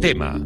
Tema,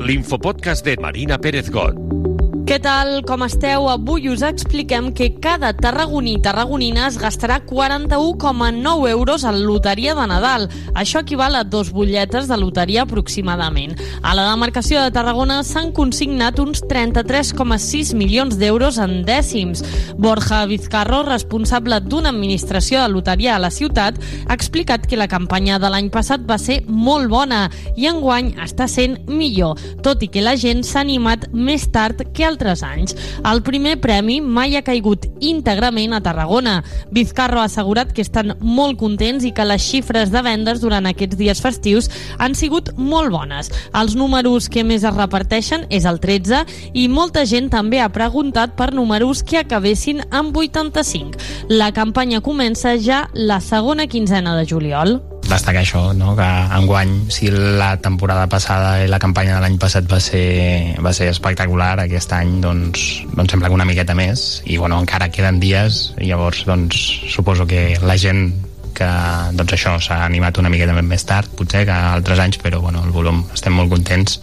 l'infopodcast de Marina Pérez Got. Què tal? Com esteu? Avui us expliquem que cada tarragoní i tarragonina es gastarà 41,9 euros en loteria de Nadal. Això equival a dos butlletes de loteria aproximadament. A la demarcació de Tarragona s'han consignat uns 33,6 milions d'euros en dècims. Borja Vizcarro, responsable d'una administració de loteria a la ciutat, ha explicat que la campanya de l'any passat va ser molt bona i enguany està sent millor, tot i que la gent s'ha animat més tard que al altres anys. El primer premi mai ha caigut íntegrament a Tarragona. Vizcarro ha assegurat que estan molt contents i que les xifres de vendes durant aquests dies festius han sigut molt bones. Els números que més es reparteixen és el 13 i molta gent també ha preguntat per números que acabessin amb 85. La campanya comença ja la segona quinzena de juliol destacar això, no? que enguany, si la temporada passada i la campanya de l'any passat va ser, va ser espectacular, aquest any doncs, doncs sembla que una miqueta més. I bueno, encara queden dies i llavors doncs, suposo que la gent que doncs això s'ha animat una miqueta més tard potser que altres anys però bueno, el volum estem molt contents.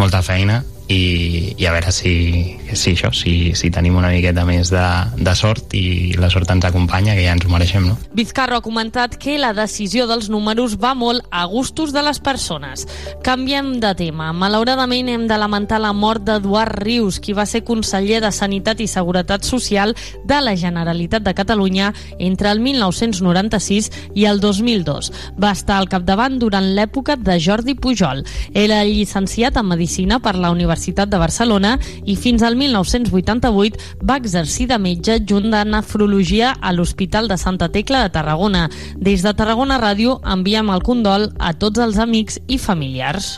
Molta feina i, i a veure si, si això, si, si tenim una miqueta més de, de sort i la sort ens acompanya, que ja ens ho mereixem, no? Vizcarro ha comentat que la decisió dels números va molt a gustos de les persones. Canviem de tema. Malauradament hem de lamentar la mort d'Eduard Rius, qui va ser conseller de Sanitat i Seguretat Social de la Generalitat de Catalunya entre el 1996 i el 2002. Va estar al capdavant durant l'època de Jordi Pujol. Era llicenciat en Medicina per la Universitat Universitat de Barcelona i fins al 1988 va exercir de metge junt de nefrologia a l'Hospital de Santa Tecla de Tarragona. Des de Tarragona Ràdio enviem el condol a tots els amics i familiars.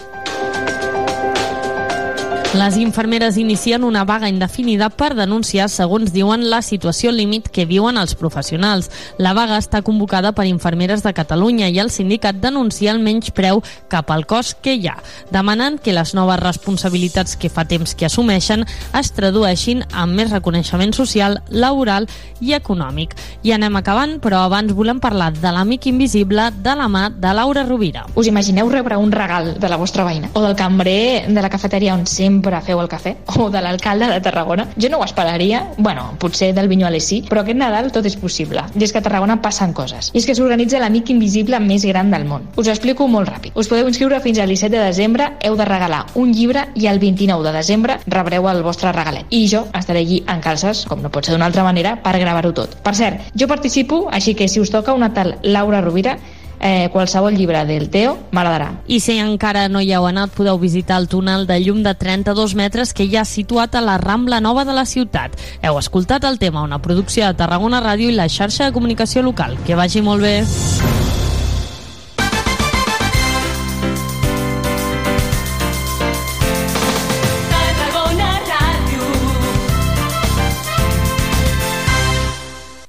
Les infermeres inicien una vaga indefinida per denunciar, segons diuen, la situació límit que viuen els professionals. La vaga està convocada per infermeres de Catalunya i el sindicat denuncia el menys preu cap al cost que hi ha, demanant que les noves responsabilitats que fa temps que assumeixen es tradueixin en més reconeixement social, laboral i econòmic. I anem acabant, però abans volem parlar de l'amic invisible de la mà de Laura Rovira. Us imagineu rebre un regal de la vostra veïna o del cambrer de la cafeteria on sempre sempre feu el cafè, o de l'alcalde de Tarragona. Jo no ho esperaria, bueno, potser del Vinyuales sí, però aquest Nadal tot és possible. I és que a Tarragona passen coses. I és que s'organitza l'amic invisible més gran del món. Us ho explico molt ràpid. Us podeu inscriure fins al 17 de desembre, heu de regalar un llibre i el 29 de desembre rebreu el vostre regalet. I jo estaré allí en calces, com no pot ser d'una altra manera, per gravar-ho tot. Per cert, jo participo, així que si us toca una tal Laura Rovira, eh, qualsevol llibre del Teo m'agradarà. I si encara no hi heu anat, podeu visitar el túnel de llum de 32 metres que hi ha situat a la Rambla Nova de la ciutat. Heu escoltat el tema, una producció de Tarragona Ràdio i la xarxa de comunicació local. Que vagi molt bé.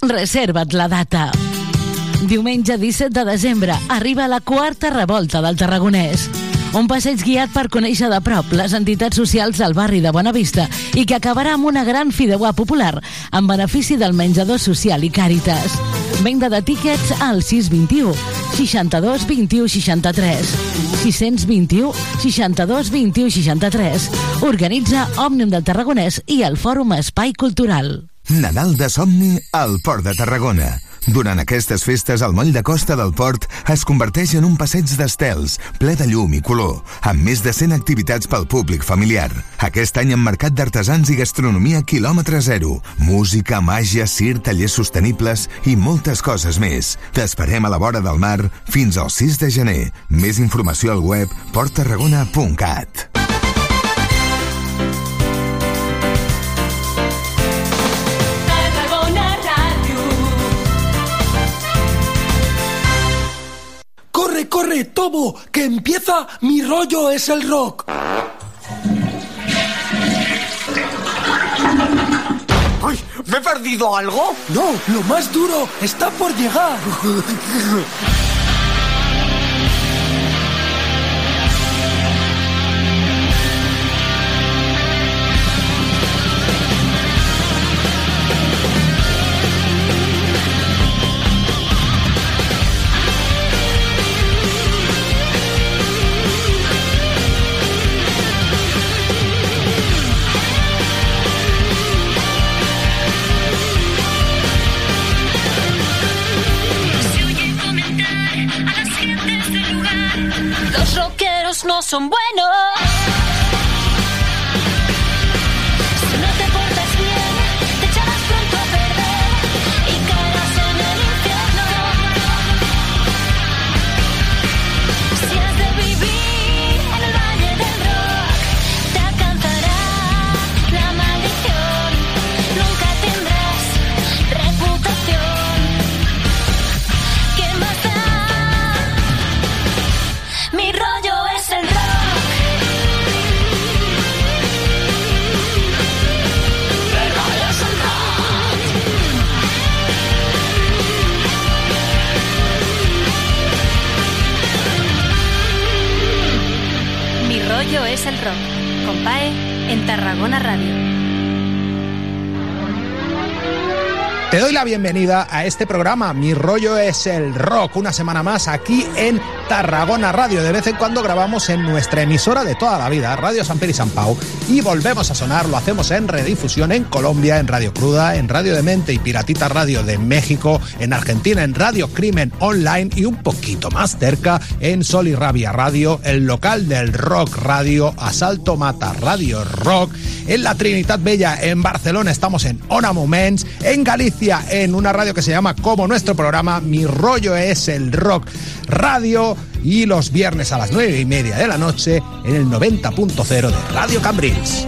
Reserva't la data. Diumenge 17 de desembre arriba la quarta revolta del Tarragonès. Un passeig guiat per conèixer de prop les entitats socials del barri de Bonavista i que acabarà amb una gran fideuà popular en benefici del menjador social i càritas. Venda de tíquets al 621 62 21 63 621 62 21 63 Organitza Òmnium del Tarragonès i el Fòrum Espai Cultural. Nadal de somni al Port de Tarragona. Durant aquestes festes, el moll de costa del port es converteix en un passeig d'estels, ple de llum i color, amb més de 100 activitats pel públic familiar. Aquest any amb mercat d'artesans i gastronomia quilòmetre zero, música, màgia, cir, tallers sostenibles i moltes coses més. T'esperem a la vora del mar fins al 6 de gener. Més informació al web portarragona.cat. corre, Tobo, que empieza mi rollo es el rock. ¡Ay! ¿Me he perdido algo? No, lo más duro está por llegar. no son buenos. Bienvenida a este programa. Mi rollo es el rock. Una semana más aquí en Tarragona Radio. De vez en cuando grabamos en nuestra emisora de toda la vida, Radio San Pedro San Pau. Y volvemos a sonar. Lo hacemos en redifusión en Colombia, en Radio Cruda, en Radio Demente y Piratita Radio de México, en Argentina, en Radio Crimen Online y un poquito más cerca en Sol y Rabia Radio, el local del Rock Radio, Asalto Mata Radio Rock. En la Trinidad Bella, en Barcelona, estamos en Ona Moments. En Galicia, en una radio que se llama como nuestro programa Mi rollo es el rock radio y los viernes a las nueve y media de la noche en el 90.0 de Radio Cambrils.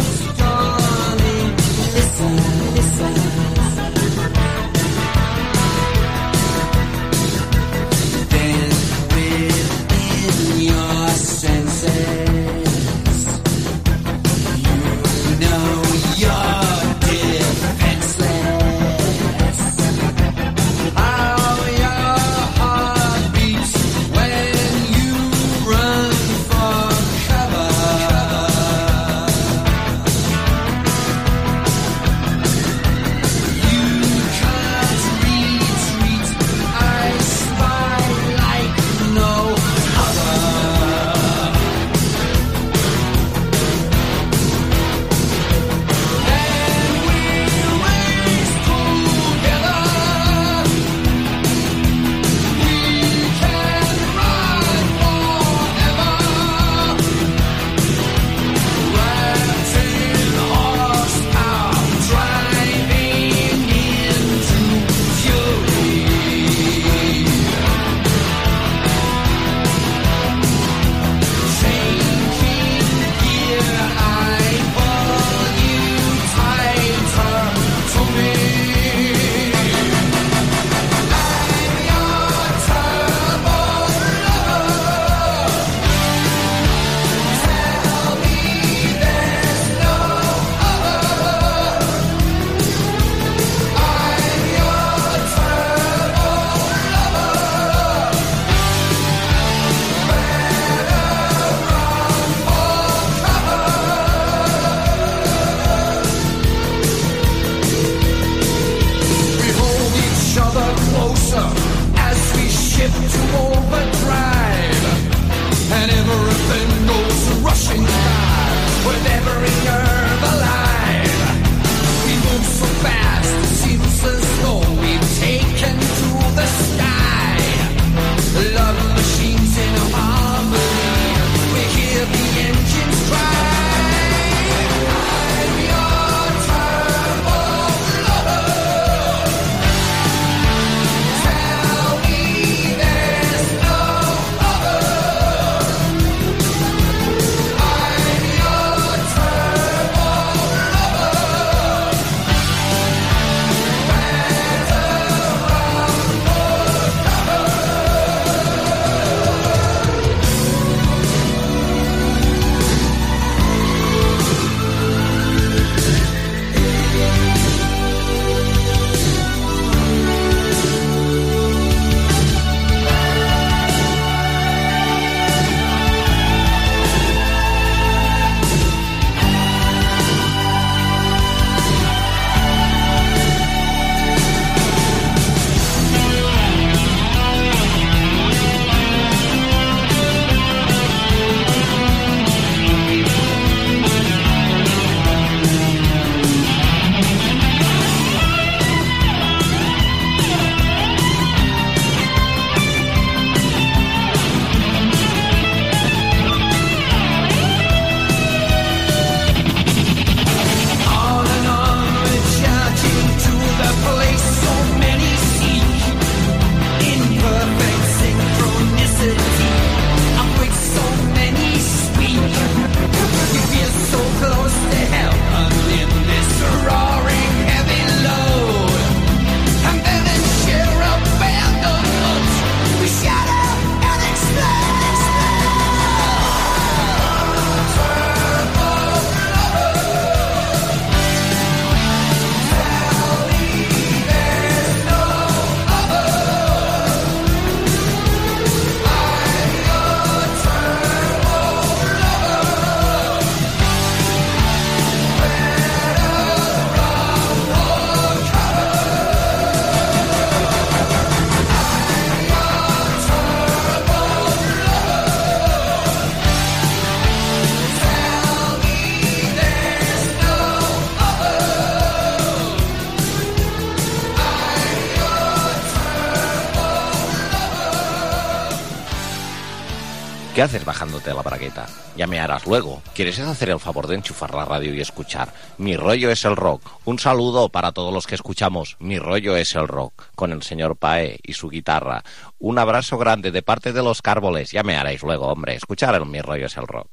¿Qué haces bajándote la bragueta? Ya me harás luego. ¿Quieres hacer el favor de enchufar la radio y escuchar? Mi rollo es el rock. Un saludo para todos los que escuchamos Mi rollo es el rock, con el señor Pae y su guitarra. Un abrazo grande de parte de los cárboles. Ya me haréis luego, hombre. Escuchar el Mi rollo es el rock.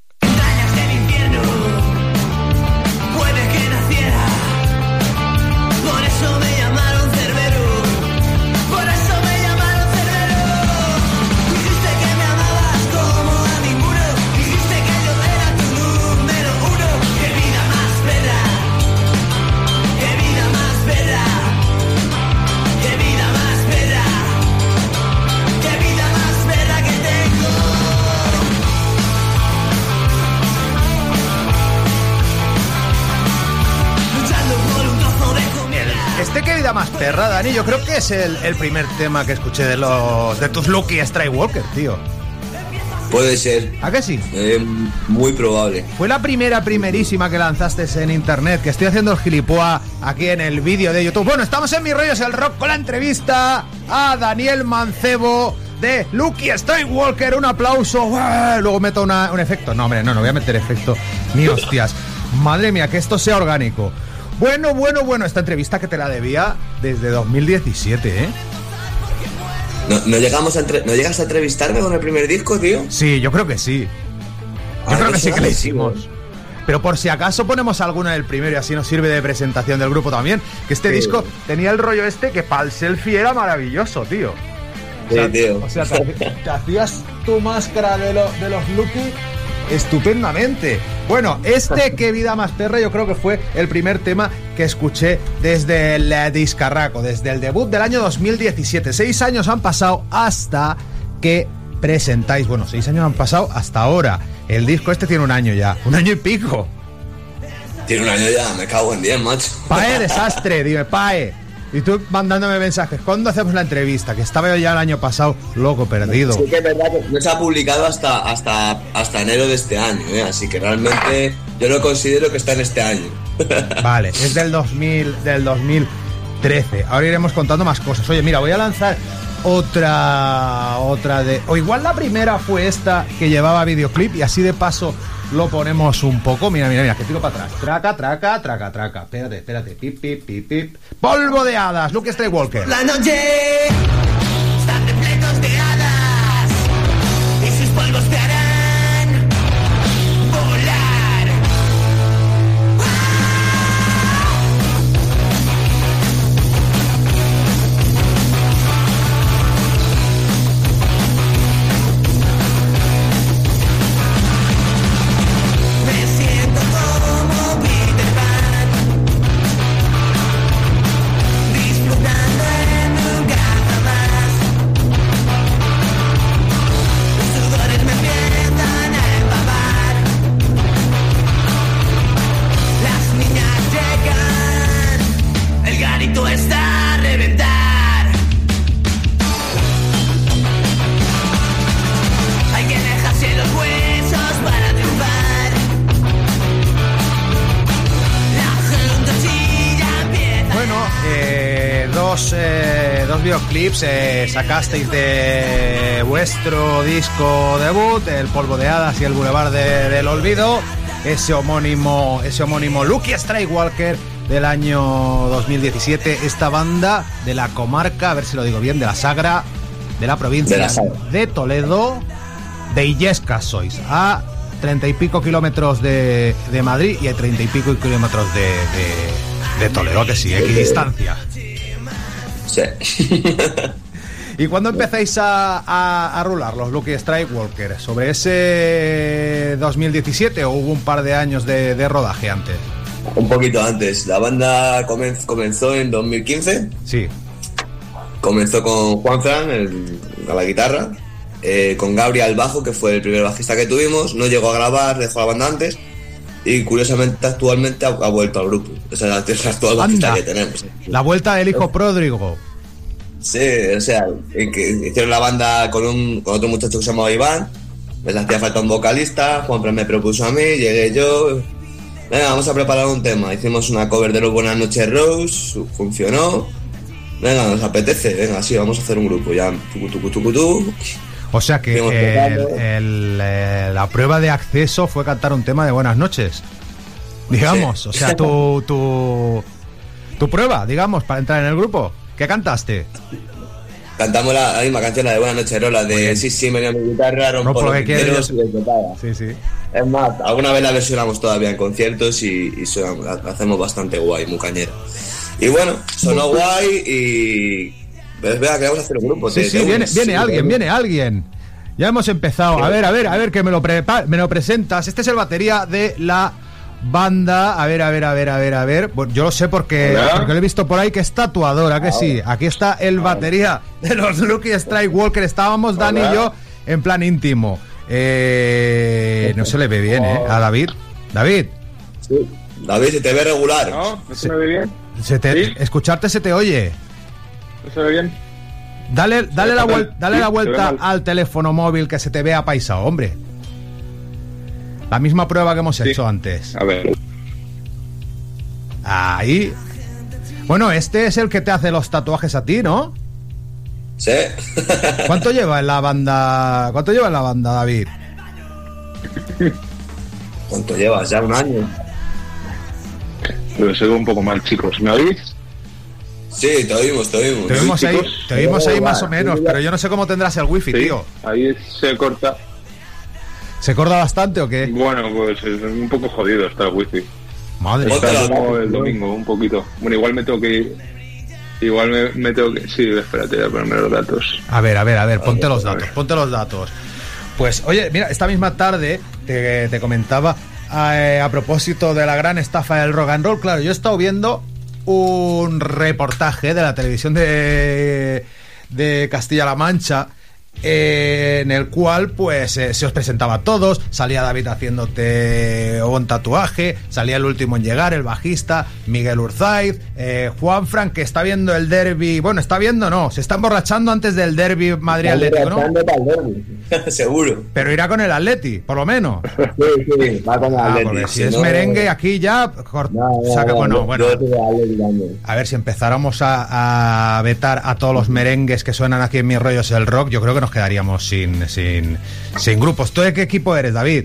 Dani, yo creo que es el, el primer tema que escuché de los de tus Lucky Strike Walker, tío. Puede ser. ¿A qué sí? Eh, muy probable. Fue la primera, primerísima que lanzaste en internet, que estoy haciendo el gilipoa aquí en el vídeo de YouTube. Bueno, estamos en Mi Rollo es el Rock con la entrevista a Daniel Mancebo de Lucky Skywalker. Un aplauso. ¡Uah! Luego meto una- un efecto. No, hombre, no, no voy a meter efecto. Ni hostias. Madre mía, que esto sea orgánico. Bueno, bueno, bueno, esta entrevista que te la debía desde 2017, ¿eh? ¿No, no llegamos a entre- ¿No llegas a entrevistarme con el primer disco, tío? Sí, yo creo que sí. Yo Ah, creo que sí que sabes, hicimos. Pero por si acaso ponemos alguna del primero y así nos sirve de presentación del grupo también. Que este Sí. disco tenía el rollo este que para el selfie era maravilloso, tío. O Sí, sea, tío. O sea, te, hacías tu máscara de, lo- de los Lucky estupendamente. Bueno, este Qué vida más perra yo creo que fue el primer tema que escuché desde el eh, discarraco, desde el debut del año 2017. Seis años han pasado hasta que presentáis, bueno, seis años han pasado hasta ahora. El disco este tiene un año ya, un año y pico. Tiene un año ya, me cago en 10, macho. Pae, desastre, dime, Pae. Y tú mandándome mensajes, ¿cuándo hacemos la entrevista? Que estaba yo ya el año pasado loco, perdido. Sí que es verdad que no se ha publicado hasta, hasta, hasta enero de este año, ¿eh? así que realmente yo no considero que está en este año. Vale, es del 2000, del 2013. Ahora iremos contando más cosas. Oye, mira, voy a lanzar otra, otra de, o igual la primera fue esta que llevaba videoclip y así de paso lo ponemos un poco. Mira, mira, mira, que tiro para atrás. Traca, traca, traca, traca. Espérate, espérate. Pip, pip, pip, pip. Polvo de hadas, Luke Skywalker. La noche videoclips eh, sacasteis de vuestro disco debut, El Polvo de Hadas y El Boulevard de- del Olvido, ese homónimo, ese homónimo Lucky Walker del año 2017, esta banda de la comarca, a ver si lo digo bien, de la Sagra, de la provincia De la Sagra. de Toledo, de Illescas sois, a treinta y pico kilómetros de, de Madrid y a treinta y pico kilómetros de, de, de Toledo, que sí, equidistancia. Sí. ¿Y cuándo empezáis a, a, a rular los Lucky Strike Walker? ¿Sobre ese 2017 o hubo un par de años de, de rodaje antes? Un poquito antes. La banda comen- comenzó en 2015. Sí. Comenzó con Juan Fran el- a la guitarra, eh, con Gabriel al bajo, que fue el primer bajista que tuvimos. No llegó a grabar, dejó la banda antes. Y curiosamente, actualmente ha, ha vuelto al grupo. Es la, es la actual Anda. que tenemos. La vuelta del hijo pródigo. Sí, o sea, hicieron la banda con, un, con otro muchacho que se llamaba Iván. Les hacía falta un vocalista. Juan me propuso a mí, llegué yo. Venga, vamos a preparar un tema. Hicimos una cover de los Buenas noches Rose, funcionó. Venga, nos apetece, venga, sí, vamos a hacer un grupo. Ya, tucu, tucu, tucu, tu. O sea que el- el, eh, la prueba de acceso fue cantar un tema de buenas noches. Digamos, Sí. o sea, tu, tu, tu prueba, digamos, para entrar en el grupo. ¿Qué cantaste? Cantamos la, la misma canción, la de Buenas noches, Rola, de sí, sí, me dio mi guitarra, rompo lo los tinteros yo- y. Sí, sí. Es más, alguna vez la versionamos todavía en conciertos y, la hacemos bastante guay, muy cañera. Y bueno, sonó guay y... Pues vea, queremos hacer un grupo. Sí, te- sí, te viene, unes, viene sí, alguien, viene alguien. Ya hemos empezado. A ver, a ver, a ver, que me lo, me lo presentas. Este es el batería de la banda. A ver, a ver, a ver, a ver, a ver. Bueno, yo lo sé porque, porque lo he visto por ahí que es tatuadora, que sí. Aquí está el batería de los Lucky Strike Walker. Estábamos Dani Hola. y yo en plan íntimo. Eh, no se le ve bien, ¿eh? A David. David, Sí. David, se te ve regular. ¿No? ¿No se me ve bien? se te- ¿Sí? escucharte se te oye. ¿No se ve bien? Dale, dale, la, vuel- dale Sí, la vuelta al teléfono móvil que se te vea paisado, hombre. La misma prueba que hemos hecho antes. A ver. Ahí. Bueno, este es el que te hace los tatuajes a ti, ¿no? Sí. ¿Cuánto lleva en la banda? ¿Cuánto lleva en la banda, David? ¿Cuánto llevas? Ya un año. Pero se ve un poco mal, chicos. ¿Me oís? Sí, te oímos, te oímos. Te oímos ahí, te oímos ahí más o menos, pero yo no sé cómo tendrás el wifi, Sí. tío. Ahí se corta. ¿Se corta bastante o qué? Bueno, pues es un poco jodido está el wifi. Madre Está Póntelo, como ¿no? el domingo, un poquito. Bueno, igual me tengo que ir. Igual me, me tengo que... Sí, espérate, voy a ponerme los datos. A ver, a ver, a ver, ponte los a datos, ponte los datos. Pues, oye, mira, esta misma tarde te, te comentaba eh, a propósito de la gran estafa del rock and roll. Claro, yo he estado viendo un reportaje de la televisión de, de Castilla-La Mancha. Eh, en el cual pues eh, se os presentaba a todos, salía David haciéndote un tatuaje, salía el último en llegar, el bajista, Miguel Urzaiz, eh, Juan Frank que está viendo el derby, bueno, está viendo no, se está emborrachando antes del derby Madrid Atlético, ¿no? Seguro. Pero irá con el Atleti, por lo menos. Sí, sí, va con el Ah, Atleti. si Si es no- merengue aquí ya No, no, saca- no, bueno. A ver, si empezáramos a, a vetar a todos los merengues que suenan aquí en Mis Rollos el Rock, yo creo que nos quedaríamos sin, sin, sin grupos. ¿Tú de qué equipo eres, David?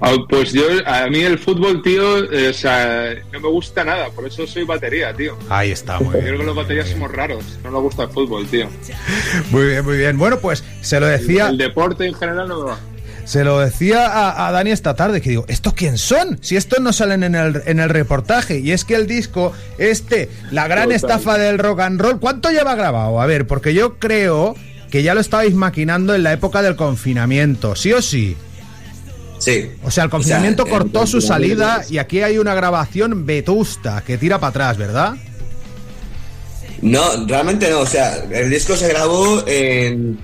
Ah, pues yo, a mí el fútbol, tío, eh, o sea, no me gusta nada. Por eso soy batería, tío. Ahí está, muy Yo bien. creo que los baterías somos raros. No nos gusta el fútbol, tío. Muy bien, muy bien. Bueno, pues se lo decía, El deporte en general no me va. Se lo decía a, a Dani esta tarde, que digo, ¿estos quién son? Si estos no salen en el, en el reportaje. Y es que el disco, este, la gran Total. estafa del rock and roll, ¿cuánto lleva grabado? A ver, porque yo creo que ya lo estabais maquinando en la época del confinamiento, ¿sí o sí? Sí. O sea, el confinamiento O sea, cortó el su salida y aquí hay una grabación vetusta que tira para atrás, ¿verdad? No, realmente no. O sea, el disco se grabó en.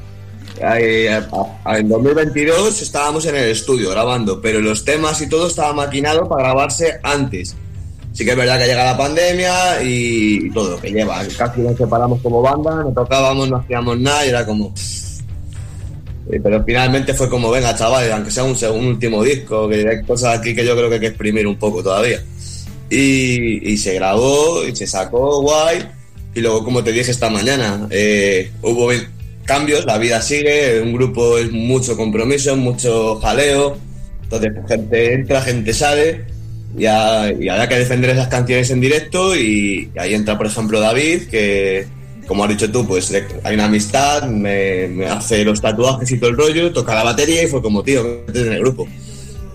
En 2022 estábamos en el estudio grabando, pero los temas y todo estaba maquinado para grabarse antes. Sí que es verdad que llega la pandemia y, todo lo que lleva. Casi nos separamos como banda, no tocábamos, no hacíamos nada y era como. Eh, Pero finalmente fue como, venga, chavales, aunque sea un, un último disco, que hay cosas aquí que yo creo que hay que exprimir un poco todavía. Y, y se grabó y se sacó guay. Y luego, como te dije esta mañana, eh, hubo cambios, la vida sigue, un grupo es mucho compromiso, mucho jaleo. Entonces, pues, gente entra, gente sale. Y, ha- y habrá que defender esas canciones en directo. Y, ahí entra, por ejemplo, David, que, como has dicho tú, pues hay una amistad, me, hace los tatuajes y todo el rollo, toca la batería y fue como, tío, en el grupo.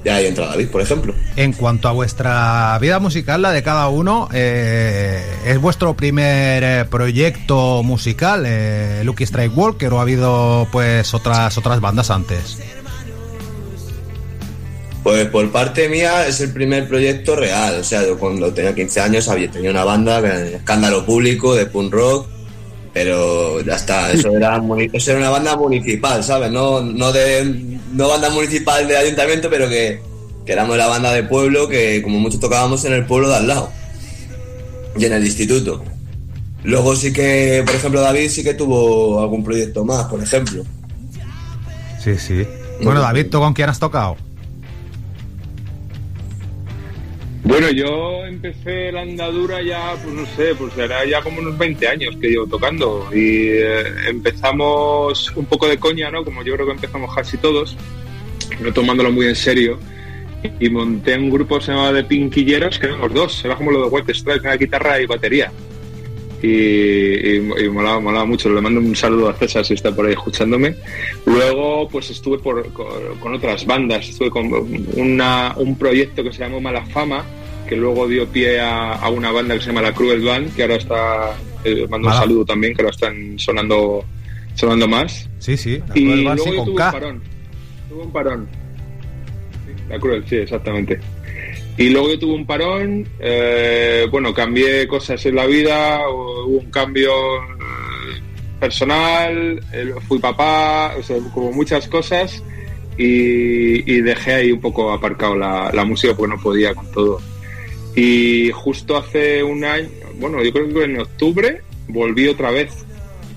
Y ahí entra David, por ejemplo. En cuanto a vuestra vida musical, la de cada uno, eh, ¿es vuestro primer eh, proyecto musical, eh, Lucky Strike Walker, o ha habido pues otras otras bandas antes? Pues por parte mía es el primer proyecto real. O sea, yo cuando tenía 15 años había tenía una banda, escándalo público de punk rock, pero ya está, eso era, eso era una banda municipal, ¿sabes? No, no, de, no banda municipal de ayuntamiento, pero que, que éramos la banda de pueblo que como mucho tocábamos en el pueblo de al lado y en el instituto. Luego sí que, por ejemplo, David sí que tuvo algún proyecto más, por ejemplo. Sí, sí. Bueno, David, ¿tú con quién has tocado? Bueno, yo empecé la andadura ya, pues no sé, pues era ya como unos 20 años que llevo tocando y eh, empezamos un poco de coña, ¿no? Como yo creo que empezamos casi todos, no tomándolo muy en serio y monté un grupo que se llamaba de Pinquilleros, que éramos dos, era como lo de White Stripes, una guitarra y batería. Y, y, y molaba, molaba mucho. Le mando un saludo a César si está por ahí escuchándome. Luego, pues estuve por, con, con otras bandas. Estuve con una, un proyecto que se llamó Mala Fama, que luego dio pie a, a una banda que se llama La Cruel Band, que ahora está. Eh, mando Mala. un saludo también, que ahora están sonando, sonando más. Sí, sí. La y Cruel Band, luego sí, con tuve K. un parón. Tuve un parón. La Cruel, sí, exactamente. Y luego yo tuve un parón, eh, bueno, cambié cosas en la vida, hubo un cambio eh, personal, fui papá, o sea, como muchas cosas, y, y dejé ahí un poco aparcado la, la música porque no podía con todo. Y justo hace un año, bueno, yo creo que en octubre volví otra vez.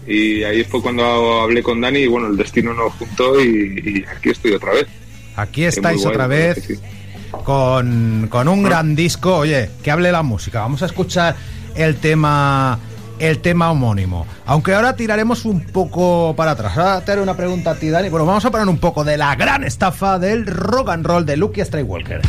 Y ahí fue cuando hablé con Dani y bueno, el destino nos juntó y, y aquí estoy otra vez. Aquí estáis guay, otra vez sí. Con, con un gran disco. Oye, que hable la música. Vamos a escuchar el tema el tema homónimo. Aunque ahora tiraremos un poco para atrás. Ahora te haré una pregunta a ti, Dani. Bueno, vamos a parar un poco de la gran estafa del rock and roll de Lucky Walker.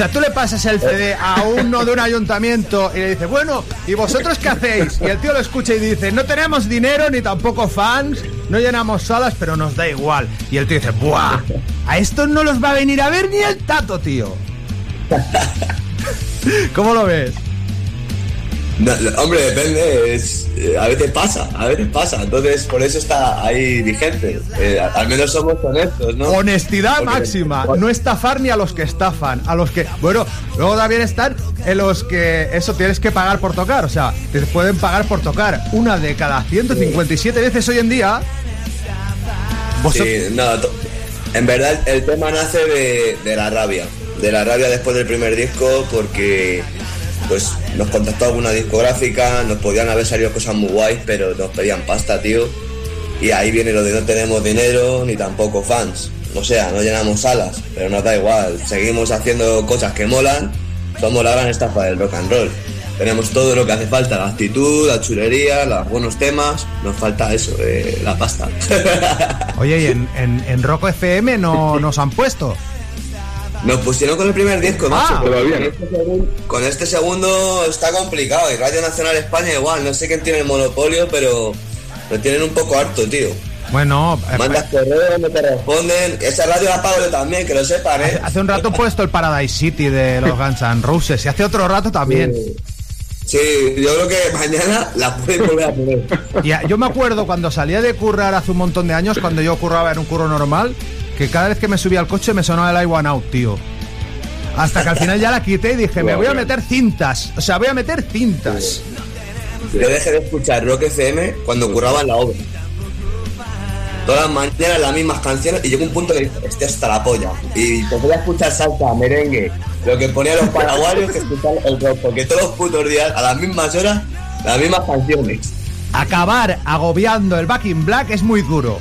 Sea, tú le pasas el CD a uno de un ayuntamiento y le dices, bueno, ¿y vosotros qué hacéis? Y el tío lo escucha y dice, no tenemos dinero ni tampoco fans, no llenamos salas, pero nos da igual. Y el tío dice, ¡buah! A estos no los va a venir a ver ni el tato, tío. ¿Cómo lo ves? No, hombre, depende. A veces pasa, a veces pasa. Entonces, por eso está ahí vigente. Eh, al menos somos honestos, ¿no? Honestidad Porque- máxima, no estafar ni a los que estafan, a los que, bueno, luego también están en los que eso tienes que pagar por tocar, o sea, te pueden pagar por tocar una de cada 157 veces hoy en día. Sí, no, en verdad el tema nace de, de la rabia, de la rabia después del primer disco porque pues nos contactó alguna discográfica, nos podían haber salido cosas muy guays, pero nos pedían pasta, tío. Y ahí viene lo de no tenemos dinero ni tampoco fans. O sea, no llenamos salas, pero nos da igual. Seguimos haciendo cosas que molan. Somos la gran estafa del rock and roll. Tenemos todo lo que hace falta, la actitud, la chulería, los buenos temas. Nos falta eso, eh, la pasta. Oye, ¿y en, en, en Rock FM no nos han puesto? Nos pusieron con el primer disco, macho. Ah, este segundo, con este segundo está complicado. Y Radio Nacional España igual. No sé quién tiene el monopolio, pero lo tienen un poco harto, tío. Bueno, eh, Mandas correos, no te responden. Esa radio la pago yo también, que lo sepan, ¿eh? hace un rato he puesto el Paradise City de los Guns N' Roses y hace otro rato también. Sí, yo creo que mañana la pueden volver a poner. Y a- yo me acuerdo cuando salía de currar hace un montón de años, cuando yo curraba en un curro normal, que cada vez que me subía al coche me sonaba el I Want Out, tío. Hasta que al final ya la quité y dije, me voy a meter cintas. O sea, voy a meter cintas. Yo dejé de escuchar Rock FM cuando curraba en la obra. Todas las mañanas las mismas canciones y llegó un punto que dije, este hasta la polla. Y empecé a escuchar salsa, merengue, lo que ponían los paraguayos que escuchar el rock, porque todos los putos días, a las mismas horas, las mismas canciones. Acabar agobiando el Back in Black es muy duro.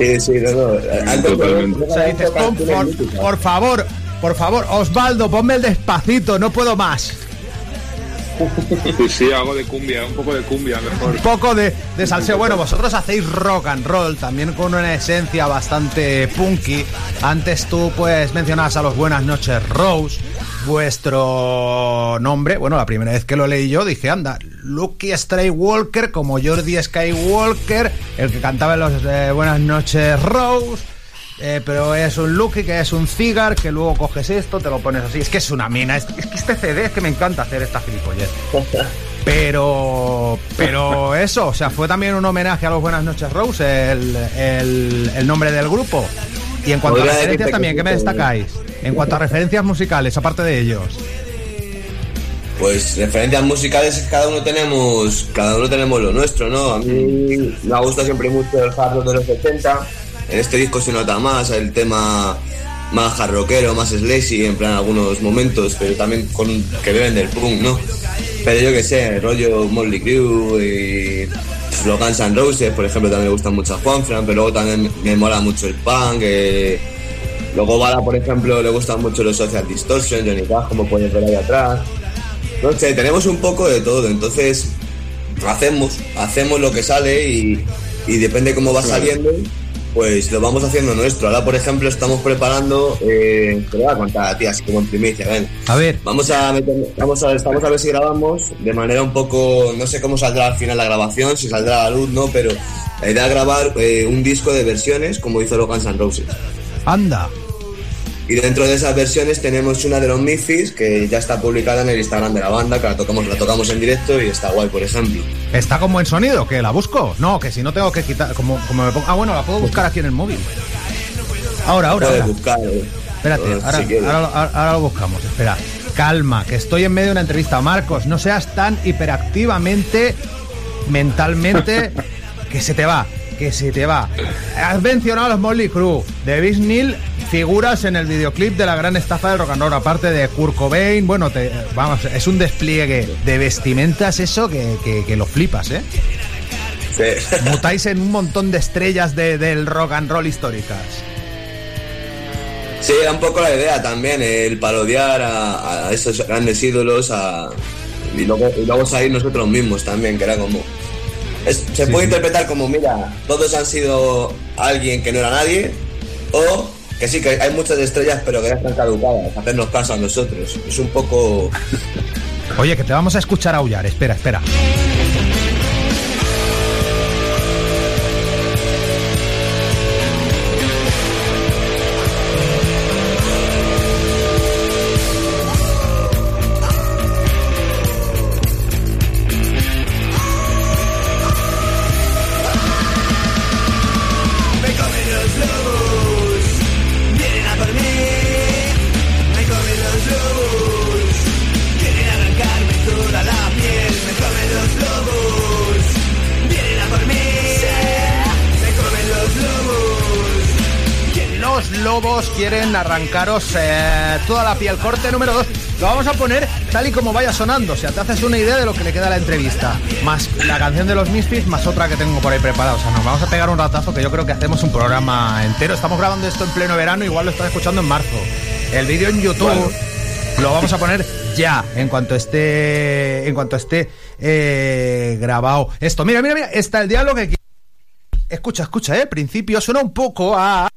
Sí, sí, no, no. Antes Totalmente. O sea, dices, "Pon, por, por favor, por favor, Osvaldo, ponme el despacito, no puedo más. Sí, sí, algo de cumbia, un poco de cumbia mejor. Un poco de, de salseo. Bueno, vosotros hacéis rock and roll, también con una esencia bastante punky. Antes tú, pues, mencionabas a los Buenas noches Rose. vuestro nombre. Bueno, la primera vez que lo leí yo dije, anda, Lucky Skywalker, como Jordi Skywalker, el que cantaba en los eh, Buenas noches Rose. Eh, pero es un Lucky que es un cigar, que luego coges esto, te lo pones así. Es que es una mina. Es, es que este CD es que me encanta hacer esta gilipollez. Pero, pero eso, o sea, fue también un homenaje a los Buenas noches Rose, el, el- el nombre del grupo. Y en cuanto a referencias también, que ¿qué me destacáis? En cuanto a referencias musicales, aparte de ellos. Pues referencias musicales, cada uno tenemos, cada uno tenemos lo nuestro, ¿no? A mí me gusta siempre mucho el hard rock de los 80. En este disco se nota más el tema más hard rockero, más slashy, en plan algunos momentos, pero también con que beben del punk, ¿no? Pero yo que sé, el rollo Molly Crew y los Guns N' Roses, por ejemplo, también me gustan mucho a Juanfran, pero luego también me mola mucho el punk. eh, Luego Bala, por ejemplo, le gustan mucho los Social Distortion, Johnny Cash, como puedes ver ahí atrás. No sé, tenemos un poco de todo, entonces hacemos, hacemos lo que sale y, y depende cómo va Claro. saliendo, pues lo vamos haciendo nuestro. Ahora, por ejemplo, estamos preparando, eh, te lo voy a contar a ti, así como en primicia, ven. A ver. Vamos a meter- vamos a, estamos a ver si grabamos de manera un poco, no sé cómo saldrá al final la grabación, si saldrá a la luz, no, pero la idea es grabar eh, un disco de versiones como hizo los Guns N' Roses. Anda. Y dentro de esas versiones tenemos una de los Memphis que ya está publicada en el Instagram de la banda, que la tocamos, la tocamos en directo y está guay, por ejemplo. ¿Está con buen sonido? ¿Que la busco? No, que si no tengo que quitar. Como, como me pongo- Ah, bueno, la puedo buscar aquí en el móvil. Ahora, ahora, Puedes ahora. buscar, eh. Espérate, ahora, si quieres. ahora, ahora- ahora lo buscamos. Espera. Calma, que estoy en medio de una entrevista. Marcos, no seas tan hiperactivamente, mentalmente, que se te va, que se te va. Has mencionado a los Molly Crew. De Neil, figuras en el videoclip de la gran estafa del rock and roll, aparte de Kurt Cobain. Bueno, te, vamos, es un despliegue de vestimentas eso que, que, que lo flipas, ¿eh? Mutáis en un montón de estrellas de- del rock and roll históricas. Sí, era un poco la idea también, el parodiar a, a esos grandes ídolos a, y, luego, y luego salir nosotros mismos también, que era como... es- se Sí, puede sí. interpretar como, mira, todos han sido alguien que no era nadie, o que sí, que hay muchas estrellas pero que ya están caducadas, hacernos caso a nosotros. Es un poco... Oye, que te vamos a escuchar aullar. Espera, espera. Quieren arrancaros eh, toda la piel. Corte número 2. Lo vamos a poner tal y como vaya sonando. O sea, te haces una idea de lo que le queda a la entrevista. Más la canción de los Misfits, más otra que tengo por ahí preparada. O sea, nos vamos a pegar un ratazo que yo creo que hacemos un programa entero. Estamos grabando esto en pleno verano, igual lo estás escuchando en marzo. El vídeo en YouTube lo vamos a poner ya, en cuanto esté. En cuanto esté eh, grabado. Esto, mira, mira, mira. Está el diálogo que. Escucha, escucha, eh. Principio suena un poco a.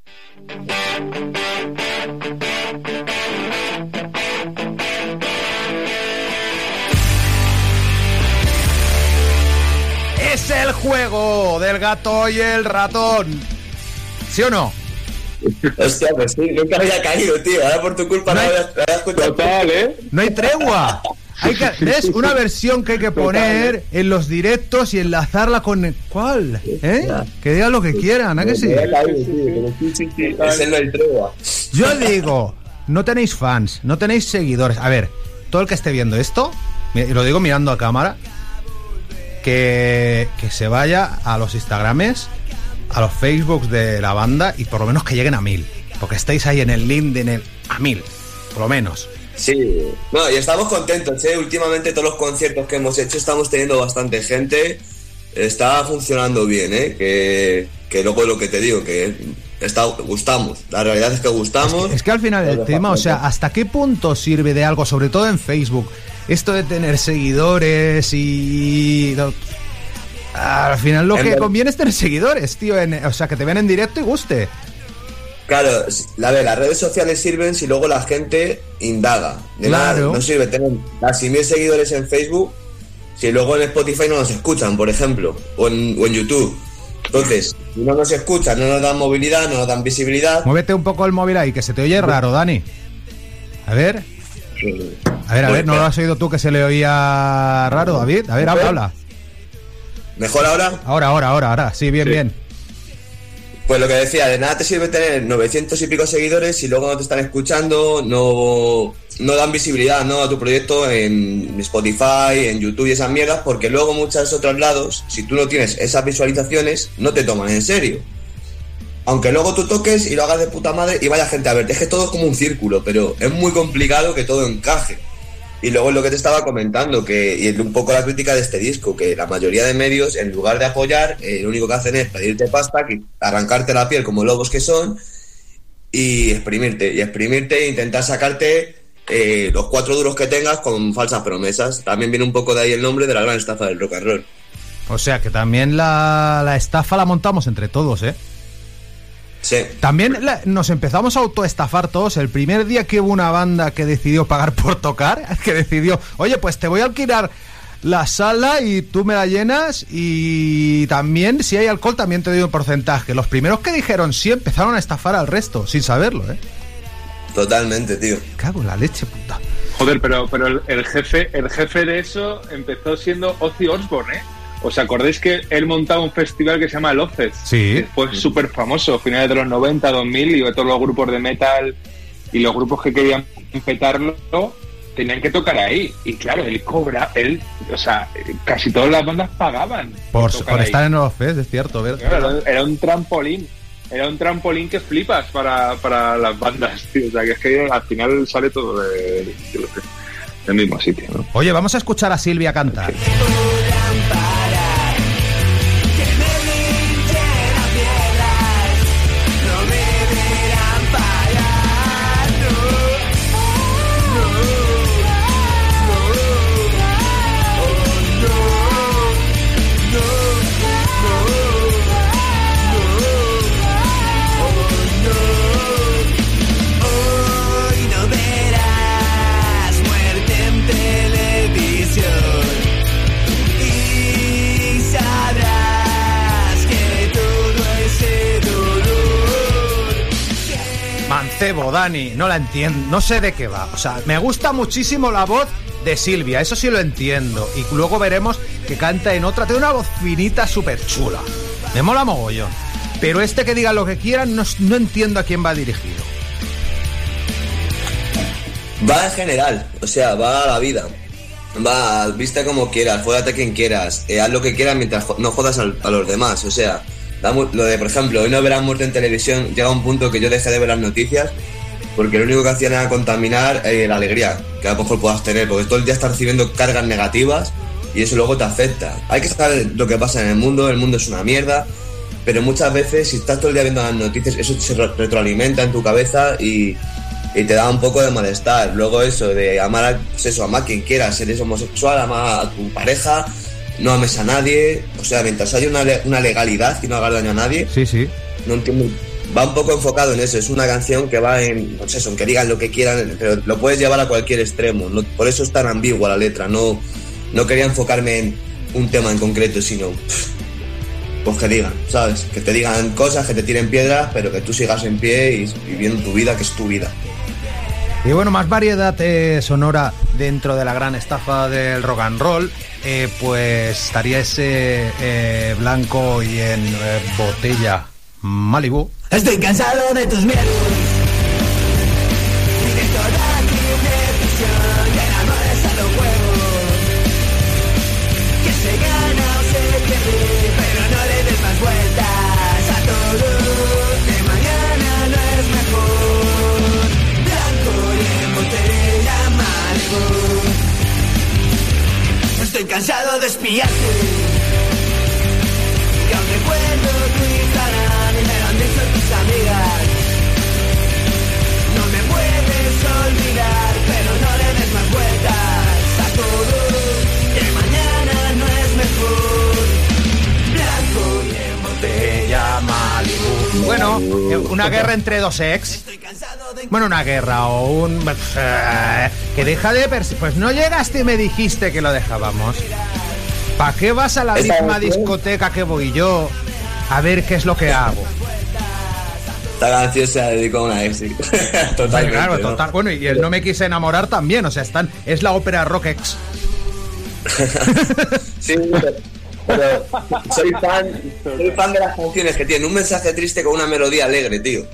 el juego del gato y el ratón. ¿Sí o no? Hostia, pues sí, nunca había caído, tío. Ahora por tu culpa no, había, no había escuchado. Total, ¿eh? No hay tregua. Hay que, ¿Ves? Una versión que hay que poner en los directos y enlazarla con... el- ¿Cuál? ¿Eh? Que digan lo que quieran, ¿a que sí? Es el del tregua. Yo digo, no tenéis fans, no tenéis seguidores. A ver, todo el que esté viendo esto, lo digo mirando a cámara, que, que se vaya a los Instagrames, a los Facebooks de la banda y por lo menos que lleguen a mil. Porque estáis ahí en el link de en el, a mil, por lo menos. Sí, no, y estamos contentos, ¿eh? Últimamente todos los conciertos que hemos hecho estamos teniendo bastante gente. Está funcionando bien, ¿eh? Que, que luego lo que te digo, que está, gustamos. La realidad es que gustamos. Es que al final el tema, o sea, ¿hasta qué punto sirve de algo, sobre todo en Facebook? Esto de tener seguidores y... Al final lo En que ver- conviene es tener seguidores, tío. en- o sea, que te ven en directo y guste. Claro, a ver, las redes sociales sirven si luego la gente indaga. De nada, Claro. no sirve tener casi mil seguidores en Facebook si luego en Spotify no nos escuchan, por ejemplo, o en, o en YouTube. Entonces, si no nos escuchan, no nos dan movilidad, no nos dan visibilidad. Muévete un poco el móvil ahí, que se te oye raro, Dani. A ver. A ver, a ver, ¿no lo has oído tú que se le oía raro, David? A ver, habla, habla. ¿Mejor ahora? Ahora, ahora, ahora, ahora. Sí, bien, bien. Pues lo que decía, de nada te sirve tener 900 y pico seguidores si luego no te están escuchando, no, no dan visibilidad ¿no? a tu proyecto en Spotify, en YouTube y esas mierdas, porque luego muchos otros lados, si tú no tienes esas visualizaciones, no te toman en serio. Aunque luego tú toques y lo hagas de puta madre y vaya gente a ver, es que todo es como un círculo, pero es muy complicado que todo encaje. Y luego lo que te estaba comentando, que y un poco la crítica de este disco, que la mayoría de medios, en lugar de apoyar, eh, lo único que hacen es pedirte pasta, arrancarte la piel como lobos que son, y exprimirte, y exprimirte e intentar sacarte eh, los cuatro duros que tengas con falsas promesas. También viene un poco de ahí el nombre de la gran estafa del rock and roll. O sea que también la, la estafa la montamos entre todos, ¿eh? Sí. También la- nos empezamos a autoestafar todos. El primer día que hubo una banda que decidió pagar por tocar, que decidió, oye, pues te voy a alquilar la sala y tú me la llenas y también si hay alcohol también te doy un porcentaje. Los primeros que dijeron sí empezaron a estafar al resto, sin saberlo, ¿eh? Totalmente, tío. Cago en la leche, puta. Joder, pero, pero el, el jefe, el jefe de eso empezó siendo Ozzy Osbourne, ¿eh? ¿Os acordáis que él montaba un festival que se llama el Ozfest? Sí. Fue súper famoso, finales de los 90, 2000, y todos los grupos de metal y los grupos que querían petarlo tenían que tocar ahí. Y claro, él cobra, él, o sea, casi todas las bandas pagaban. Por, estar en los fest, es cierto, ¿verdad? Claro, era, un trampolín. Era un trampolín que flipas para, para las bandas, tío. O sea, que es que al final sale todo de, de- del mismo sitio, ¿no? Oye, vamos a escuchar a Silvia cantar. Dani, no la entiendo, no sé de qué va. O sea, me gusta muchísimo la voz de Silvia, eso sí lo entiendo. Y luego veremos que canta en otra, tiene una voz finita súper chula. Me mola mogollón. Pero este que diga lo que quieran, no, no entiendo a quién va dirigido. Va en general, o sea, va a la vida. Va, viste como quieras, fuérate quien quieras, eh, haz lo que quieras mientras no jodas a los demás. O sea, lo de, por ejemplo, hoy no verás muerte en televisión, llega un punto que yo dejé de ver las noticias porque lo único que hacían era contaminar eh, la alegría que a lo mejor puedas tener, porque todo el día estás recibiendo cargas negativas y eso luego te afecta. Hay que saber lo que pasa en el mundo, el mundo es una mierda, pero muchas veces si estás todo el día viendo las noticias, eso se re- retroalimenta en tu cabeza y, y te da un poco de malestar. Luego eso de amar a, pues eso, amar a quien quieras, eres homosexual, ama a tu pareja, no ames a nadie, o sea, mientras haya una, una legalidad y no haga daño a nadie, Sí, sí. no entiendo. Va un poco enfocado en eso, es una canción que va en, no sé, eso, en que digan lo que quieran, pero lo puedes llevar a cualquier extremo, no- por eso es tan ambigua la letra, no, no quería enfocarme en un tema en concreto, sino pues que digan, ¿sabes? Que te digan cosas, que te tiren piedras, pero que tú sigas en pie y viviendo tu vida, que es tu vida. Y bueno, más variedad eh, sonora dentro de la gran estafa del rock and roll. Eh, pues estaría ese eh, blanco y en eh, botella Malibu. Estoy cansado de tus miedos Y aún recuerdo tu Instagram y me lo han dicho tus amigas. No me puedes olvidar, pero no le des más vueltas a todo. Que mañana no es mejor. Blanco y en botella Bueno, eh, una guerra entre dos ex. Bueno, una guerra o un... eh, que deja de... Pues no llegaste y me dijiste que lo dejábamos. ¿Para qué vas a la Esa misma discoteca que voy yo a ver qué es lo que hago? Esta canción se la dedicó a una ex. total. Bueno, y el No me quise enamorar también, o sea, están, es la ópera rock ex. Sí, pero, pero soy fan, soy fan de las canciones que tienen un mensaje triste con una melodía alegre, tío.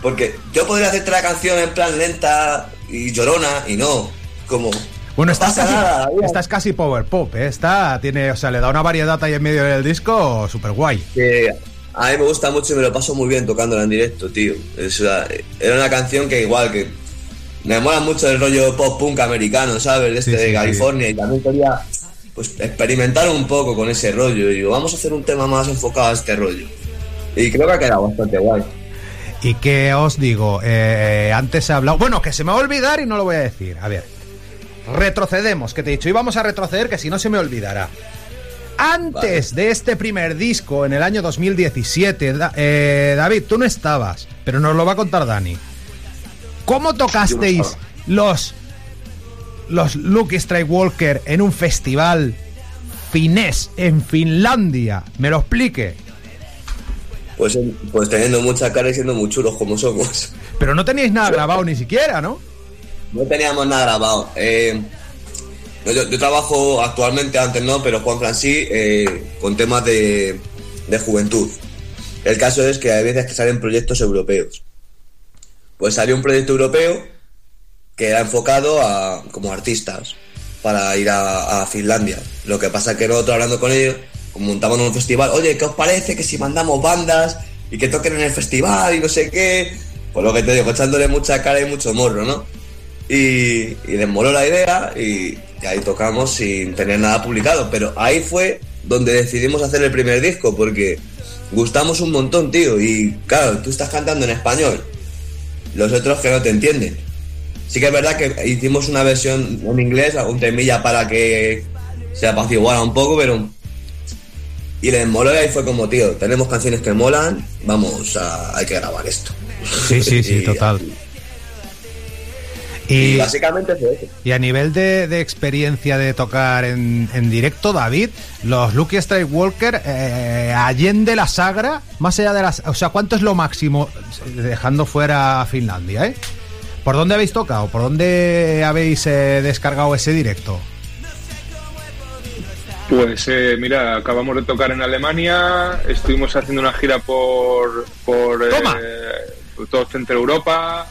Porque yo podría hacerte la canción en plan lenta y llorona y no, como Bueno, no esta es, pasa nada, casi, David. esta es casi power pop, ¿eh? Esta tiene, o sea, le da una variedad ahí en medio del disco súper guay. a mí me gusta mucho y me lo paso muy bien tocándola en directo, tío. Es una- era una canción que igual que me mola mucho el rollo pop punk americano, ¿sabes? De este Sí, sí, de sí. California y también quería pues experimentar un poco con ese rollo y digo, vamos a hacer un tema más enfocado a este rollo. Y creo que ha quedado bastante guay. Y que os digo, eh, antes he hablado. Bueno, que se me va a olvidar y no lo voy a decir. A ver, retrocedemos, que te he dicho, íbamos a retroceder, que si no se me olvidará. Antes de este primer disco, en el año 2017, Da- eh, David, tú no estabas, pero nos lo va a contar Dani. ¿Cómo tocasteis los, los Lucky Strike Walker en un festival finés en Finlandia? ¿Me lo explique? Pues, pues teniendo mucha cara y siendo muy chulos como somos. Pero no teníais nada grabado ni siquiera, ¿no? No teníamos nada grabado. Eh, yo, trabajo actualmente, antes no, pero Juan Fran sí, eh, con temas de, de juventud. El caso es que hay veces que salen proyectos europeos. Pues salió un proyecto europeo que era enfocado a como artistas para ir a, a Finlandia. Lo que pasa es que nosotros hablando con ellos, montamos un festival, oye, ¿qué os parece que si mandamos bandas y que toquen en el festival y no sé qué? Pues lo que te digo, echándole mucha cara y mucho morro, ¿no? Y, y les moló la idea y, y ahí tocamos sin tener nada publicado. Pero ahí fue donde decidimos hacer el primer disco porque gustamos un montón, tío. Y claro, tú estás cantando en español, los otros que no te entienden. Sí que es verdad que hicimos una versión en inglés, un temilla para que se apaciguara un poco, pero... Y les moló y ahí fue como, tío, tenemos canciones que molan, vamos, a, hay que grabar esto. Sí, sí, sí, total. Y Y, básicamente eso. y a nivel de, de experiencia de tocar en, en directo, David, los Lucky Strike Walker, eh, allende la Sagra, más allá de las. O sea, ¿cuánto es lo máximo dejando fuera a Finlandia, eh? ¿Por dónde habéis tocado? ¿Por dónde habéis eh, descargado ese directo? Pues eh, mira, acabamos de tocar en Alemania, estuvimos haciendo una gira por, por eh, por todo Centro Europa,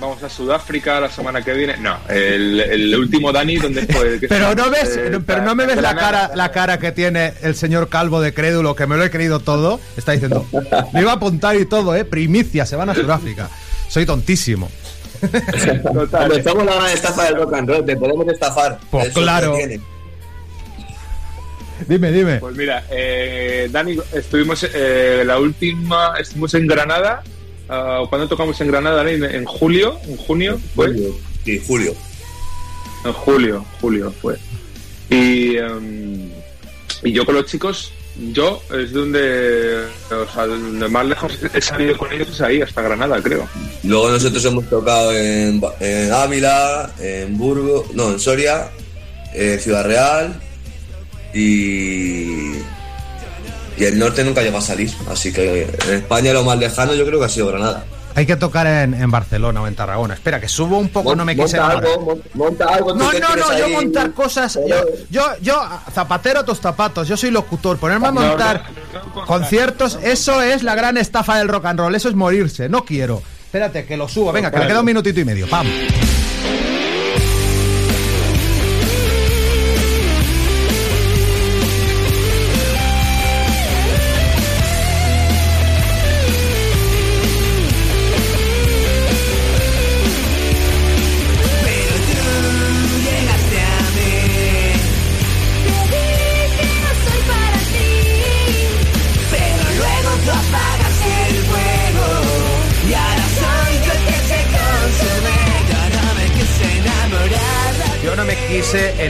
vamos a Sudáfrica la semana que viene. No, el, el último Dani, donde fue? ¿Qué Pero no ves, Eh, pero no me ves la cara, la cara que tiene el señor Calvo de crédulo, que me lo he creído todo. Está diciendo, me iba a apuntar y todo, eh. Primicia, se van a Sudáfrica. Soy tontísimo. Hombre, somos la gran estafa del rock and roll, te podemos estafar. Pues Eso claro. Dime, dime. Pues mira, eh, Dani, estuvimos eh, la última, estuvimos en Granada. Ah, ¿Cuándo tocamos en Granada? ¿En, en julio? ¿En junio? ¿Fue? Sí, Julio. En julio, julio fue. Y, em, y yo con los chicos, yo es donde, o sea, donde más lejos he salido con ellos es ahí, hasta Granada, creo. Luego nosotros hemos tocado en, en Ávila, en Burgos, no, en Soria, en Ciudad Real y. Y el norte nunca llegó a salir. Así que en España lo más lejano yo creo que ha sido Granada. Hay que tocar en, en Barcelona o en Tarragona. Espera, que subo un poco, no me quise monta enamorar. algo, mon- monta algo. tú No, no, no, yo ahí- montar cosas. Yo, yo, yo, zapatero a tus zapatos, yo soy locutor. Ponerme a No, montar no, no, no, conciertos, eso es la gran estafa del rock and roll. Eso es morirse, no quiero. Espérate, que lo subo. Venga, que me queda un minutito y medio. Pam.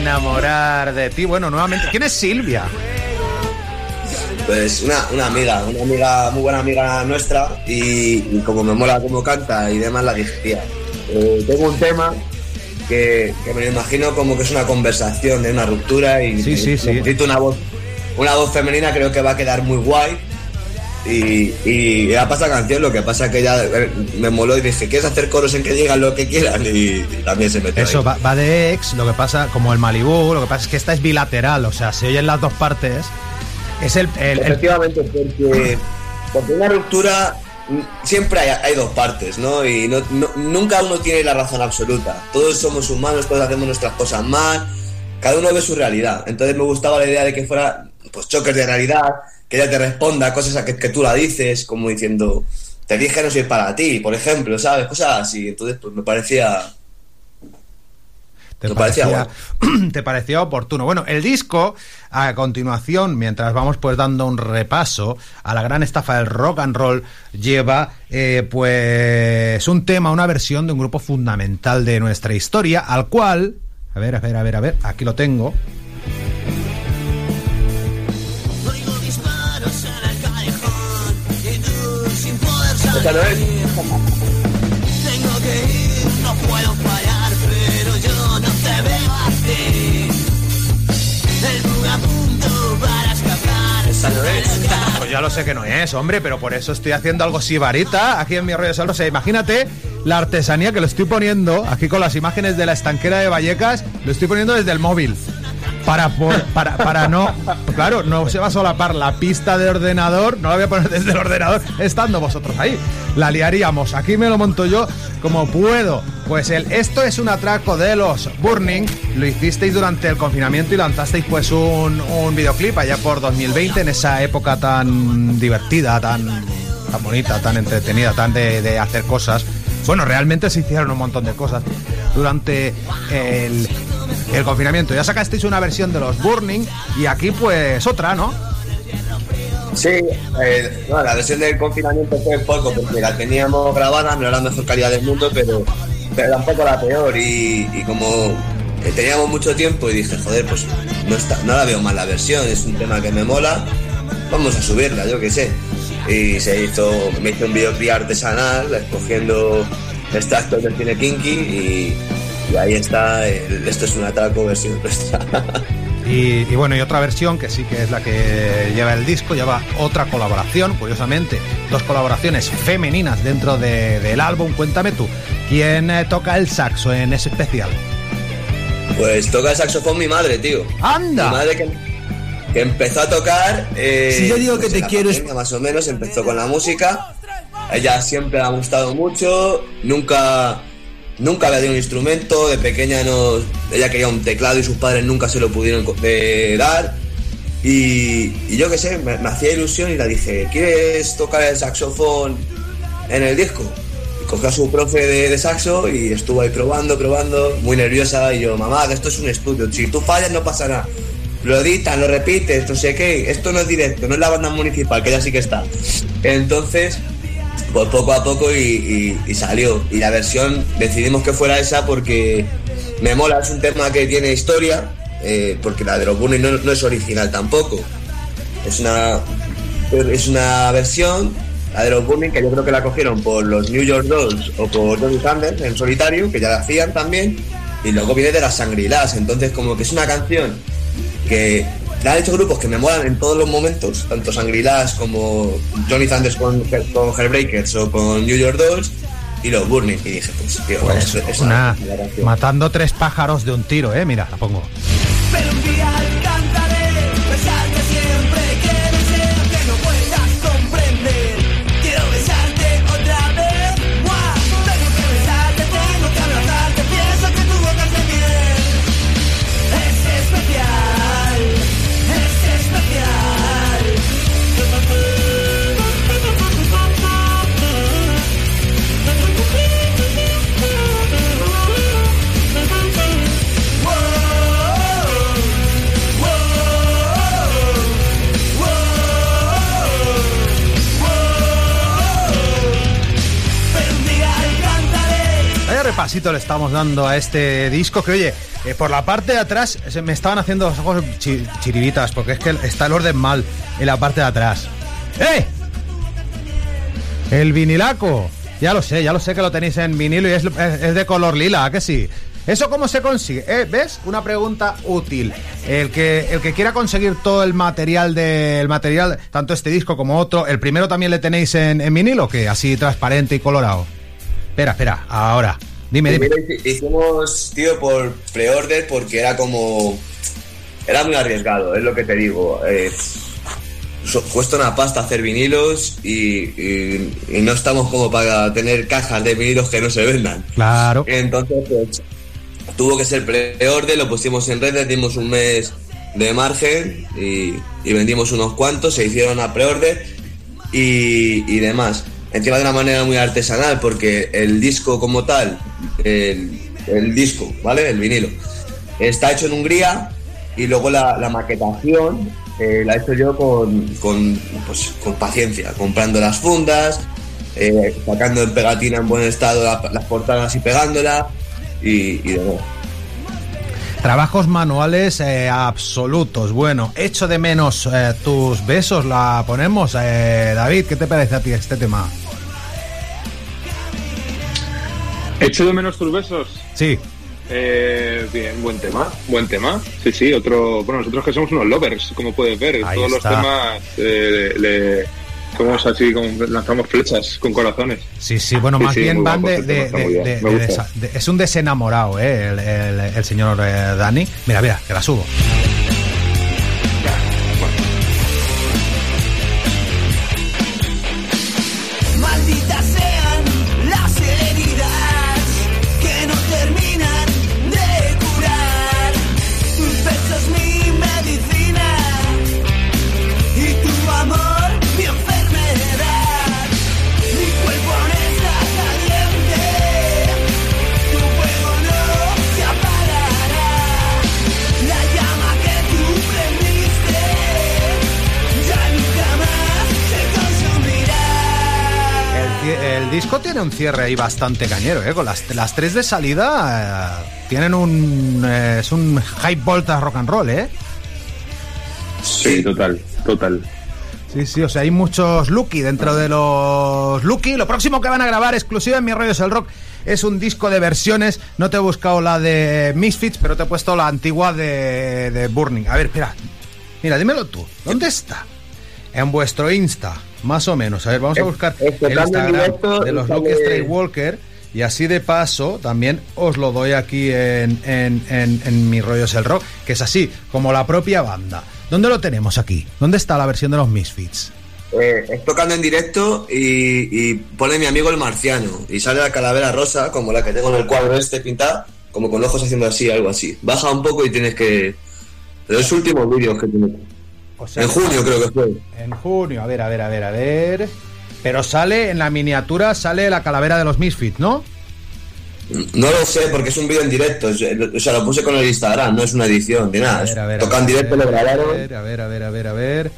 Enamorar de ti. Bueno, nuevamente. ¿Quién es Silvia? Pues una, una amiga, una amiga, muy buena amiga nuestra y, y como me mola cómo canta y demás, la dije, tía, eh, tengo un tema que, que me lo imagino como que es una conversación de una ruptura y Sí, sí, sí. necesito una voz, una voz femenina, creo que va a quedar muy guay. Y, y ya pasa la canción, lo que pasa es que ya eh, me moló y dije, ¿quieres hacer coros en que digan lo que quieran? Y, y también se metió Eso ahí. va, va de ex, lo que pasa, como el Malibú, lo que pasa es que esta es bilateral, o sea, se oyen las dos partes. Es el, el- el- Efectivamente, porque, porque una ruptura mm, siempre hay, hay dos partes, ¿no? Y no- no- nunca uno tiene la razón absoluta. Todos somos humanos, todos hacemos nuestras cosas mal, cada uno ve su realidad. Entonces me gustaba la idea de que fuera pues choques de realidad, que ella te responda cosas a que, que tú la dices, como diciendo, te dije no soy para ti, por ejemplo, ¿sabes? Cosas así. Entonces, pues me parecía... te me parecía parecía, te parecía oportuno. Bueno, el disco, a continuación, mientras vamos pues dando un repaso a la gran estafa del rock and roll, lleva eh, pues un tema, una versión de un grupo fundamental de nuestra historia, al cual, a ver, a ver, a ver, a ver, aquí lo tengo. Esa no es. Tengo que ir, no puedo fallar, pero yo no te veo. El a punto para escapar. Esa no es. Pues ya lo sé que no es, hombre, pero por eso estoy haciendo algo sibarita aquí en mi rollo salro. O sea, imagínate la artesanía que lo estoy poniendo aquí con las imágenes de la estanquera de Vallecas, lo estoy poniendo desde el móvil. Para, por- para, para no, claro, no se va a solapar la pista de ordenador, no la voy a poner desde el ordenador, estando vosotros ahí. La liaríamos, aquí me lo monto yo como puedo. Pues el Esto es un atraco de los Burning, lo hicisteis durante el confinamiento y lanzasteis pues un, un videoclip allá por 2020, en esa época tan divertida, tan, tan bonita, tan entretenida, tan de, de hacer cosas. Bueno, realmente se hicieron un montón de cosas durante el, el confinamiento. Ya sacasteis una versión de los Burning y aquí pues otra, ¿no? Sí, eh, la versión del confinamiento fue poco porque la teníamos grabada, no era la mejor calidad del mundo, pero, pero tampoco la peor. Y, como teníamos mucho tiempo y dije, joder, pues no, está, no la veo mal la versión, es un tema que me mola, vamos a subirla, yo qué sé. Y se hizo, me hizo un videoclip artesanal, escogiendo extractos del cine kinky y, y ahí está, el- esto es un ataco versión nuestra. Y, y bueno, y otra versión que sí que es la que lleva el disco, lleva otra colaboración, curiosamente, dos colaboraciones femeninas dentro de- del álbum. Cuéntame tú, ¿quién eh, toca el saxo en ese especial? Pues toca el saxofón mi madre, tío. ¡Anda! Mi madre que, que empezó a tocar. eh, Si yo digo que pues te quiero pandemia, Más o menos empezó con la música. Ella siempre le ha gustado mucho. Nunca. Nunca había tenido un instrumento. De pequeña no. Ella quería un teclado y sus padres nunca se lo pudieron dar. Y, yo qué sé, me, hacía ilusión y le dije, ¿quieres tocar el saxofón en el disco? Y cogió a su profe de, saxo y estuvo ahí probando, probando, muy nerviosa. Y yo, mamá, esto es un estudio, si tú fallas no pasa nada. Lo editan, lo repites, no sé qué. Esto no es directo, no es la banda municipal, que ya sí que está. Entonces, pues poco a poco y, salió. Y la versión decidimos que fuera esa porque me mola, es un tema que tiene historia, eh, porque la de los Burning no, no es original tampoco. Es una, es una versión, la de los Burning, que yo creo que la cogieron por los New York Dolls o por Johnny Sanders en solitario, que ya la hacían también, y luego viene de las Sangrilás. Entonces, como que es una canción que han hecho grupos que me molan en todos los momentos, tanto Sangrilás como Johnny Sanders con, con Hellbreakers o con New York Dolls, y los Burning. Y dije, pues, tío, hacer esa- Una, matando tres pájaros de un tiro, ¿eh? Mira, la pongo. Repasito le estamos dando a este disco que, oye, Eh, por la parte de atrás me estaban haciendo los ojos chi- chiribitas, porque es que está el orden mal en la parte de atrás. ¡Eh! El vinilaco. Ya lo sé, ya lo sé que lo tenéis en vinilo y es, de color lila, ¿a que sí? ¿Eso cómo se consigue? Eh, ¿Ves? Una pregunta útil. El que, el que quiera conseguir todo el material del material, tanto este disco como otro, ¿el primero también le tenéis en, en vinilo? que Así transparente y colorado. Espera, espera, ahora. Dime, hicimos, tío, por pre-order porque era como. Era muy arriesgado, es lo que te digo. Eh, cuesta una pasta hacer vinilos y, y- y no estamos como para tener cajas de vinilos que no se vendan. Claro. Entonces, pues, tuvo que ser pre-order, lo pusimos en redes, dimos un mes de margen y, y vendimos unos cuantos, se hicieron a pre-order y, y demás. Encima de una manera muy artesanal, porque el disco como tal, el, disco, ¿vale? El vinilo, está hecho en Hungría y luego la, maquetación eh, la he hecho yo con, con, pues, con paciencia, comprando las fundas, eh, sacando en pegatina en buen estado la- las portadas y pegándola y, y demás. Trabajos manuales eh, absolutos. Bueno, echo de menos eh, tus besos. La ponemos. Eh, David, ¿qué te parece a ti este tema? ¿Echo de menos tus besos? Sí. Eh, bien, buen tema, buen tema. Sí, sí, otro. Bueno, nosotros que somos unos lovers, como puedes ver. Ahí Todos está. los temas eh, le, somos así, como lanzamos flechas con corazones. Sí, sí, bueno, Sí, más sí, bien van de, de- Es un desenamorado, ¿eh? El, el- el señor eh, Dani. Mira, mira, que la subo. Tiene un cierre ahí bastante cañero, ¿eh? Con las, las tres de salida eh, tienen un... eh, es un high voltage rock and roll, ¿eh? Sí, total, total. Sí, sí, o sea, hay muchos Lucky dentro de los Lucky. Lo próximo que van a grabar exclusiva en Mi Rollo es el Rock es un disco de versiones. No te he buscado la de Misfits, pero te he puesto la antigua de, de Burning. A ver, espera. Mira, dímelo tú. ¿Dónde está? En vuestro Insta, más o menos. A ver, vamos a buscar el Instagram directo de los sale- Stray Walker. Y así de paso, también os lo doy aquí en, en, en, en Mi Rollo es el Rock, que es así, como la propia banda. ¿Dónde lo tenemos aquí? ¿Dónde está la versión de los Misfits? Eh, es tocando en directo y, y pone mi amigo el marciano y sale la calavera rosa, como la que tengo en el cuadro este pintada, como con ojos haciendo así, algo así. Baja un poco y tienes que... Los últimos vídeos que tiene. Sea, en junio creo que fue. En junio, a ver, a ver, a ver, a ver. Pero sale, en la miniatura sale la calavera de los Misfits, ¿no? No lo sé porque es un vídeo en directo, o sea, lo puse con el Instagram, no es una edición ni nada. A ver, a ver, a Toca en ver, directo, a lo ver, grabaron. A ver, a ver, a ver, a ver, a ver.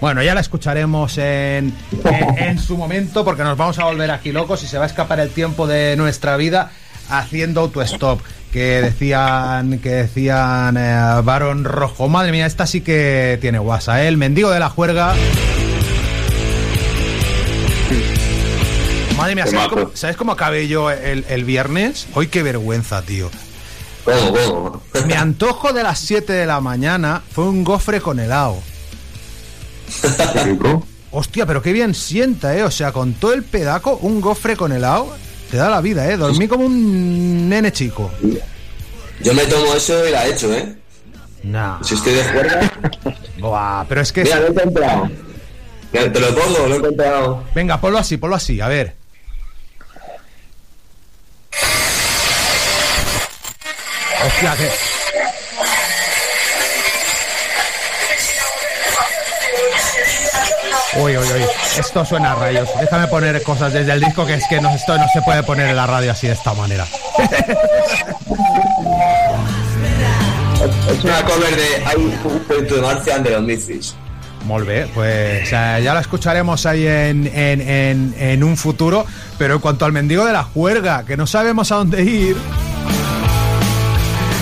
Bueno, ya la escucharemos en, en, en su momento porque nos vamos a volver aquí locos y se va a escapar el tiempo de nuestra vida haciendo autostop. Que decían, que decían eh, Barón Rojo. Madre mía, esta sí que tiene guasa, ¿eh? El mendigo de la juerga. Madre mía, ¿sabes cómo, ¿sabes cómo acabé yo el, el viernes? Hoy qué vergüenza, tío. ¿Cómo, cómo? Mi antojo de las 7 de la mañana fue un gofre con helado. Hostia, pero qué bien sienta, ¿eh? O sea, con todo el pedaco, un gofre con helado te da la vida, ¿eh? Dormí como un nene chico. Yo me tomo eso y la he hecho, ¿eh? Nah. Si estoy de juerga. Buah, pero es que... Mira, lo he encontrado. Te lo pongo, lo he encontrado. Venga, ponlo así, ponlo así, a ver. Hostia, que... Uy, uy, uy. Esto suena a rayos. Déjame poner cosas desde el disco que es que no, esto no se puede poner en la radio así de esta manera. Es una cover de un cuento de Marcian de los Misfits. Molt bé, pues eh, ya la escucharemos ahí en, en, en, en un futuro. Pero en cuanto al mendigo de la juerga, que no sabemos a dónde ir.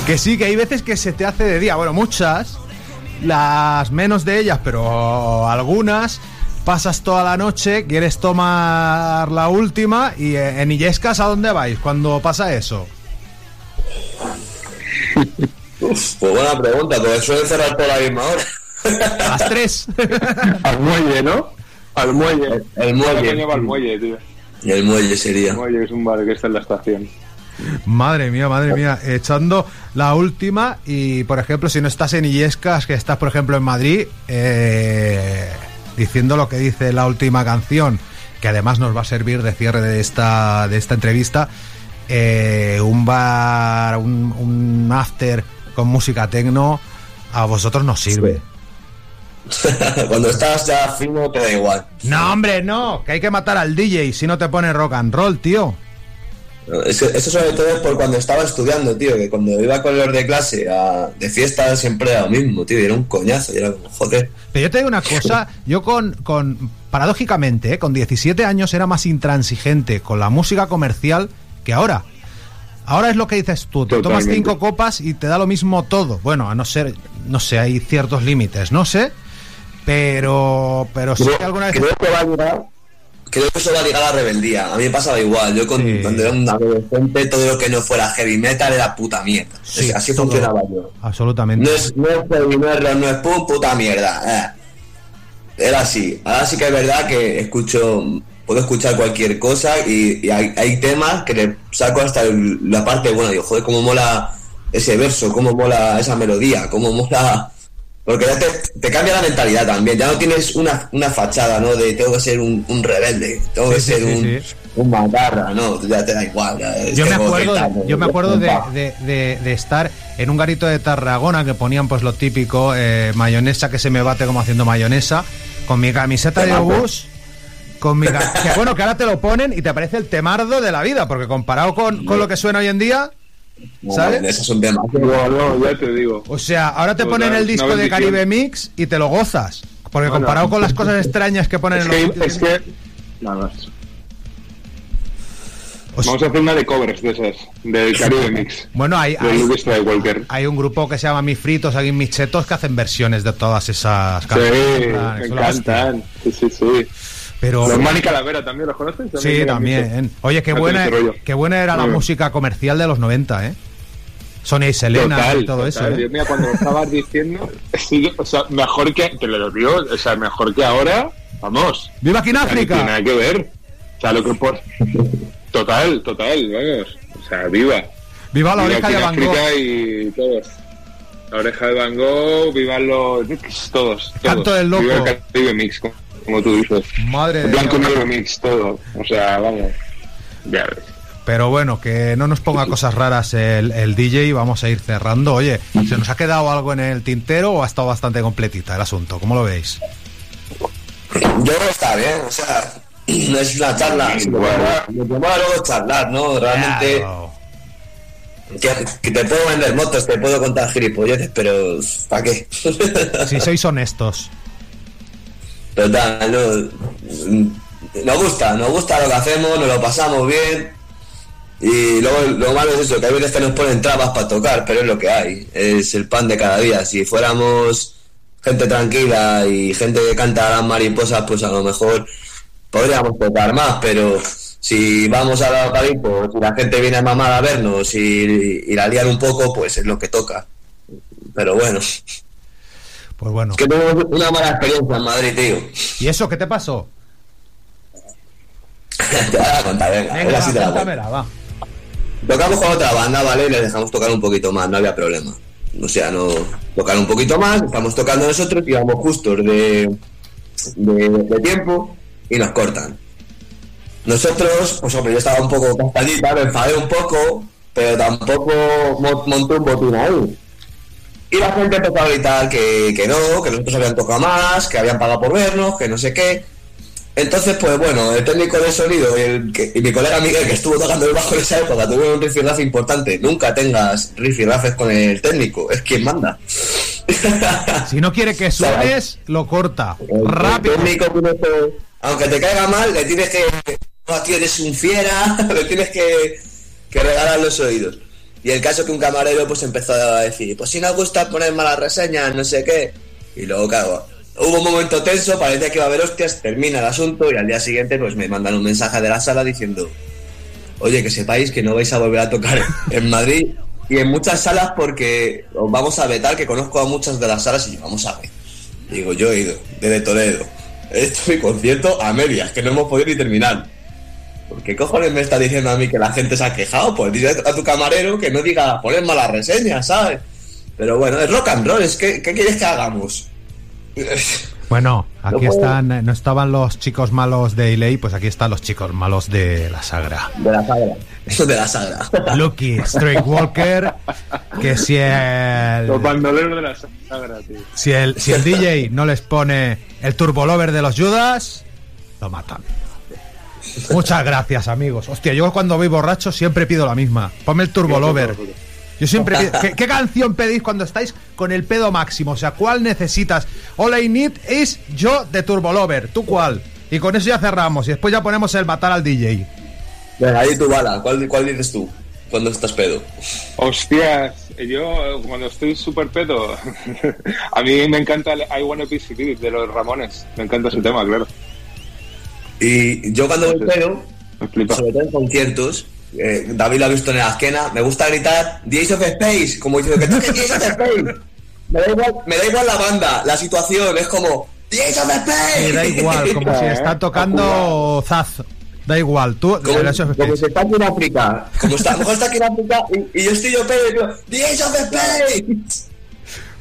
Que sí, que hay veces que se te hace de día. Bueno, muchas, las menos de ellas, pero algunas. Pasas toda la noche, quieres tomar la última y eh, en Illescas, ¿a dónde vais cuando pasa eso? Uf, pues buena pregunta, porque suelen cerrar por la misma hora. A las 3. Al muelle, ¿no? Al muelle. El muelle. Coño va al muelle, tío. El muelle sería. El muelle es un bar que está en la estación. Madre mía, madre mía, echando la última y, por ejemplo, si no estás en Illescas, que estás, por ejemplo, en Madrid, eh, diciendo lo que dice la última canción, que además nos va a servir de cierre de esta, de esta entrevista, eh, un bar, un, un after con música tecno, a vosotros nos sirve. Cuando estás ya fino te da igual. No, hombre, no, que hay que matar al DJ si no te pone rock and roll, tío. Eso sobre todo es por cuando estaba estudiando, tío, que cuando iba con los de clase a, de fiesta siempre era lo mismo, tío, y era un coñazo, y era como, joder. Pero yo te digo una cosa, yo con, con paradójicamente, ¿eh? con 17 años era más intransigente con la música comercial que ahora. Ahora es lo que dices tú, te tomas cinco copas y te da lo mismo todo. Bueno, a no ser, no sé, hay ciertos límites, no sé, pero, pero sí que alguna vez... creo que va a llegar- creo que eso va a llegar a la rebeldía. A mí me pasaba igual. Yo con, cuando era un adolescente, todo lo que no fuera heavy metal era puta mierda. Sí, así todo. funcionaba yo. Absolutamente. No es, no es heavy, rock, no es pum, puta mierda. eh. Era así. Ahora sí que es verdad que escucho, puedo escuchar cualquier cosa y, y hay, hay temas que le saco hasta el- la parte buena. Digo, joder, cómo mola ese verso, cómo mola esa melodía, cómo mola. Porque ya te, te cambia la mentalidad también. Ya no tienes una, una fachada, ¿no? De tengo que ser un, un rebelde, tengo que Sí, ser sí, un, un matarra, ¿no? Ya te da igual. Yo me acuerdo, ¿no? yo me acuerdo de, de- de- de estar en un garito de Tarragona que ponían pues lo típico, eh, mayonesa que se me bate como haciendo mayonesa, con mi camiseta de obús, con mi que bueno, que ahora te lo ponen y te parece el temardo de la vida, porque comparado con, con lo que suena hoy en día, ¿sabes? Esos son temas. No, no, ya te digo. O sea, ahora te Total, ponen el disco de. Caribe Mix y te lo gozas. Porque comparado con las cosas extrañas que ponen Es en los que, es que. Nada más. Vamos a hacer una de covers de esas, del Caribe Mix. Bueno, hay, De hay, hay un grupo que se llama Mis Fritos, aquí en Mis Chetos, que hacen versiones de todas esas Sí, canciones. Plan, me encantan. Sí, sí, sí. Pero Los Mani Calavera también, ¿los conoces? sí, me han también. Oye, qué buena, qué buena era la música comercial de los 90, ¿eh? Sonia y Selena Total, y todo total. eso, ¿eh? Yo, mira, cuando lo estabas diciendo, sí, o sea, mejor que, te lo digo, o sea, mejor que ahora, vamos. ¡Viva aquí en O sea, no África! tiene nada que ver. O sea, lo que por... Total, total, vamos. O sea, viva. ¡Viva la oreja aquí de Van Gogh! África y todos. La oreja de Van Gogh, vivan los... Todos, todos. Canto del loco. Viva el Caribe Mix, como, tú dices. Madre de Blanco negro mix, todo. O sea, vamos. Ya ves. Pero bueno, que no nos ponga cosas raras el, el DJ y vamos a ir cerrando. Oye, ¿se nos ha quedado algo en el tintero o ha estado bastante completita el asunto? ¿Cómo lo veis? Yo creo que está bien, o sea, no es una charla. Lo que mola- lo que mola luego es charlar, ¿no? Realmente. Que, que te puedo vender motos, te puedo contar gilipolleces, pero ¿para qué? Si sois honestos. No, nos gusta, nos gusta lo que hacemos, nos lo pasamos bien. Y luego lo malo es eso, que hay veces que nos ponen trabas para tocar, pero es lo que hay, es el pan de cada día. Si fuéramos gente tranquila y gente que canta las mariposas, pues a lo mejor podríamos tocar más, pero si vamos a la Calipo, si la gente viene mamada a vernos y, y la liar un poco, pues es lo que toca. Pero bueno, Pues bueno. es que tenemos una mala experiencia en Madrid, tío. ¿Y eso qué te pasó? te voy a contar, venga, Venga, va, sí te la va. Tocamos con otra banda, ¿vale? Y les dejamos tocar un poquito más, no había problema. O sea, no tocar un poquito más, estamos tocando nosotros y vamos justos de, de, de tiempo y nos cortan. Nosotros, pues hombre, yo estaba un poco castañita, me enfadé un poco, pero tampoco mo- monté un botín ahí. Y la gente empezó a gritar que, que no, que nosotros habían tocado más, que habían pagado por vernos, que no sé qué. Entonces, pues bueno, el técnico de sonido y, el que- y mi colega Miguel, que estuvo tocando el bajo en esa época, tuvieron un rifirrafe importante. Nunca tengas rifirrafes con el técnico, es quien manda. Si no quiere que suenes, lo corta. Rápido. El técnico aunque te caiga mal, le tienes que. No, tío, eres un fiera, le tienes que, que regalar los oídos. Y el caso que un camarero pues empezó a decir, pues si nos gusta poner malas reseñas, no sé qué. Y luego, claro, hubo un momento tenso, parecía que iba a haber hostias, termina el asunto y al día siguiente pues me mandan un mensaje de la sala diciendo, oye, que sepáis que no vais a volver a tocar en Madrid y en muchas salas porque os vamos a vetar, que conozco a muchas de las salas y vamos a ver. Digo, yo he ido, desde Toledo. Esto concierto a medias, que no hemos podido ni terminar. ¿Por qué cojones me está diciendo a mí que la gente se ha quejado? Pues dile a tu camarero que no diga poner malas reseñas, ¿sabes? Pero bueno, es rock and roll, es que, ¿qué quieres que hagamos? Bueno, aquí están, no estaban los chicos malos de Iley, pues aquí están los chicos malos de la Sagra. De la sagra. Eso de la sagra. Lucky, Straight Walker, que si el, Los bandoleros de la sagra, tío. si el, si el DJ no les pone el turbolover de los Judas, lo matan. Muchas gracias, amigos. Hostia, yo cuando voy borracho siempre pido la misma. Ponme el turbolover. Yo siempre pido- ¿qué, qué canción pedís cuando estáis con el pedo máximo? O sea, ¿cuál necesitas? All I need is yo de Turbolover. ¿Tú cuál? Y con eso ya cerramos. Y después ya ponemos el matar al DJ. Venga, ahí tu bala. ¿Cuál, ¿Cuál dices tú cuando estás pedo? Hostias, yo cuando estoy súper pedo, a mí me encanta el I Wanna Be Civil de los Ramones. Me encanta ese tema, claro. Y yo cuando voy pedo, sobre todo en conciertos, eh, David lo ha visto en la esquena, me gusta gritar The Ace of Space, como diciendo que toque The Ace of Space. Me da, igual, me da igual la banda, la situación, es como The Ace of Space. Me da igual, como si está tocando Zaz. Da igual, tú. Como, como si está aquí en África. Como está, a lo mejor está aquí en África y, y yo estoy yo pedo y digo The Ace of Space.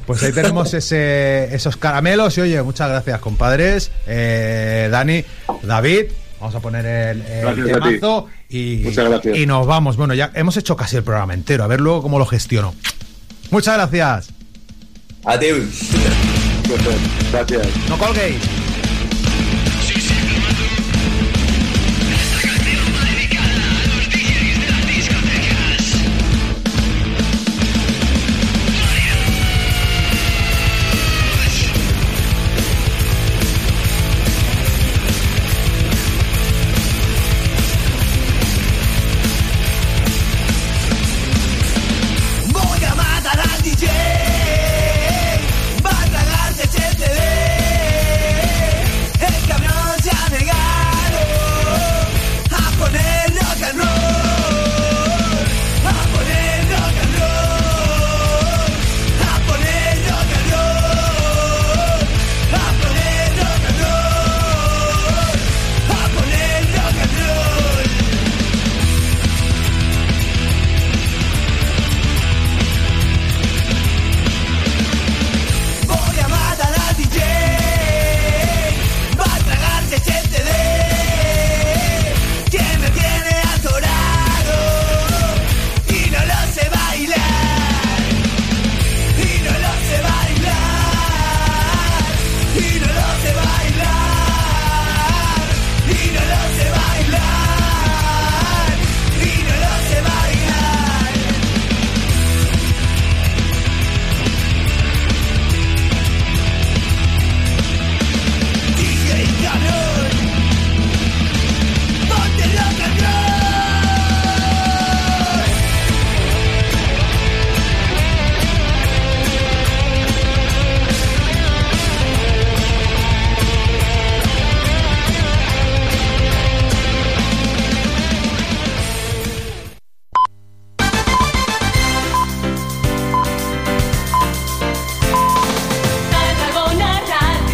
Pues ahí tenemos ese, esos caramelos y oye, muchas gracias compadres, Eh, Dani, David, vamos a poner el, el temazo y, y nos vamos. Bueno, ya hemos hecho casi el programa entero, a ver luego cómo lo gestiono. Muchas gracias. A ti. Gracias. No colguéis.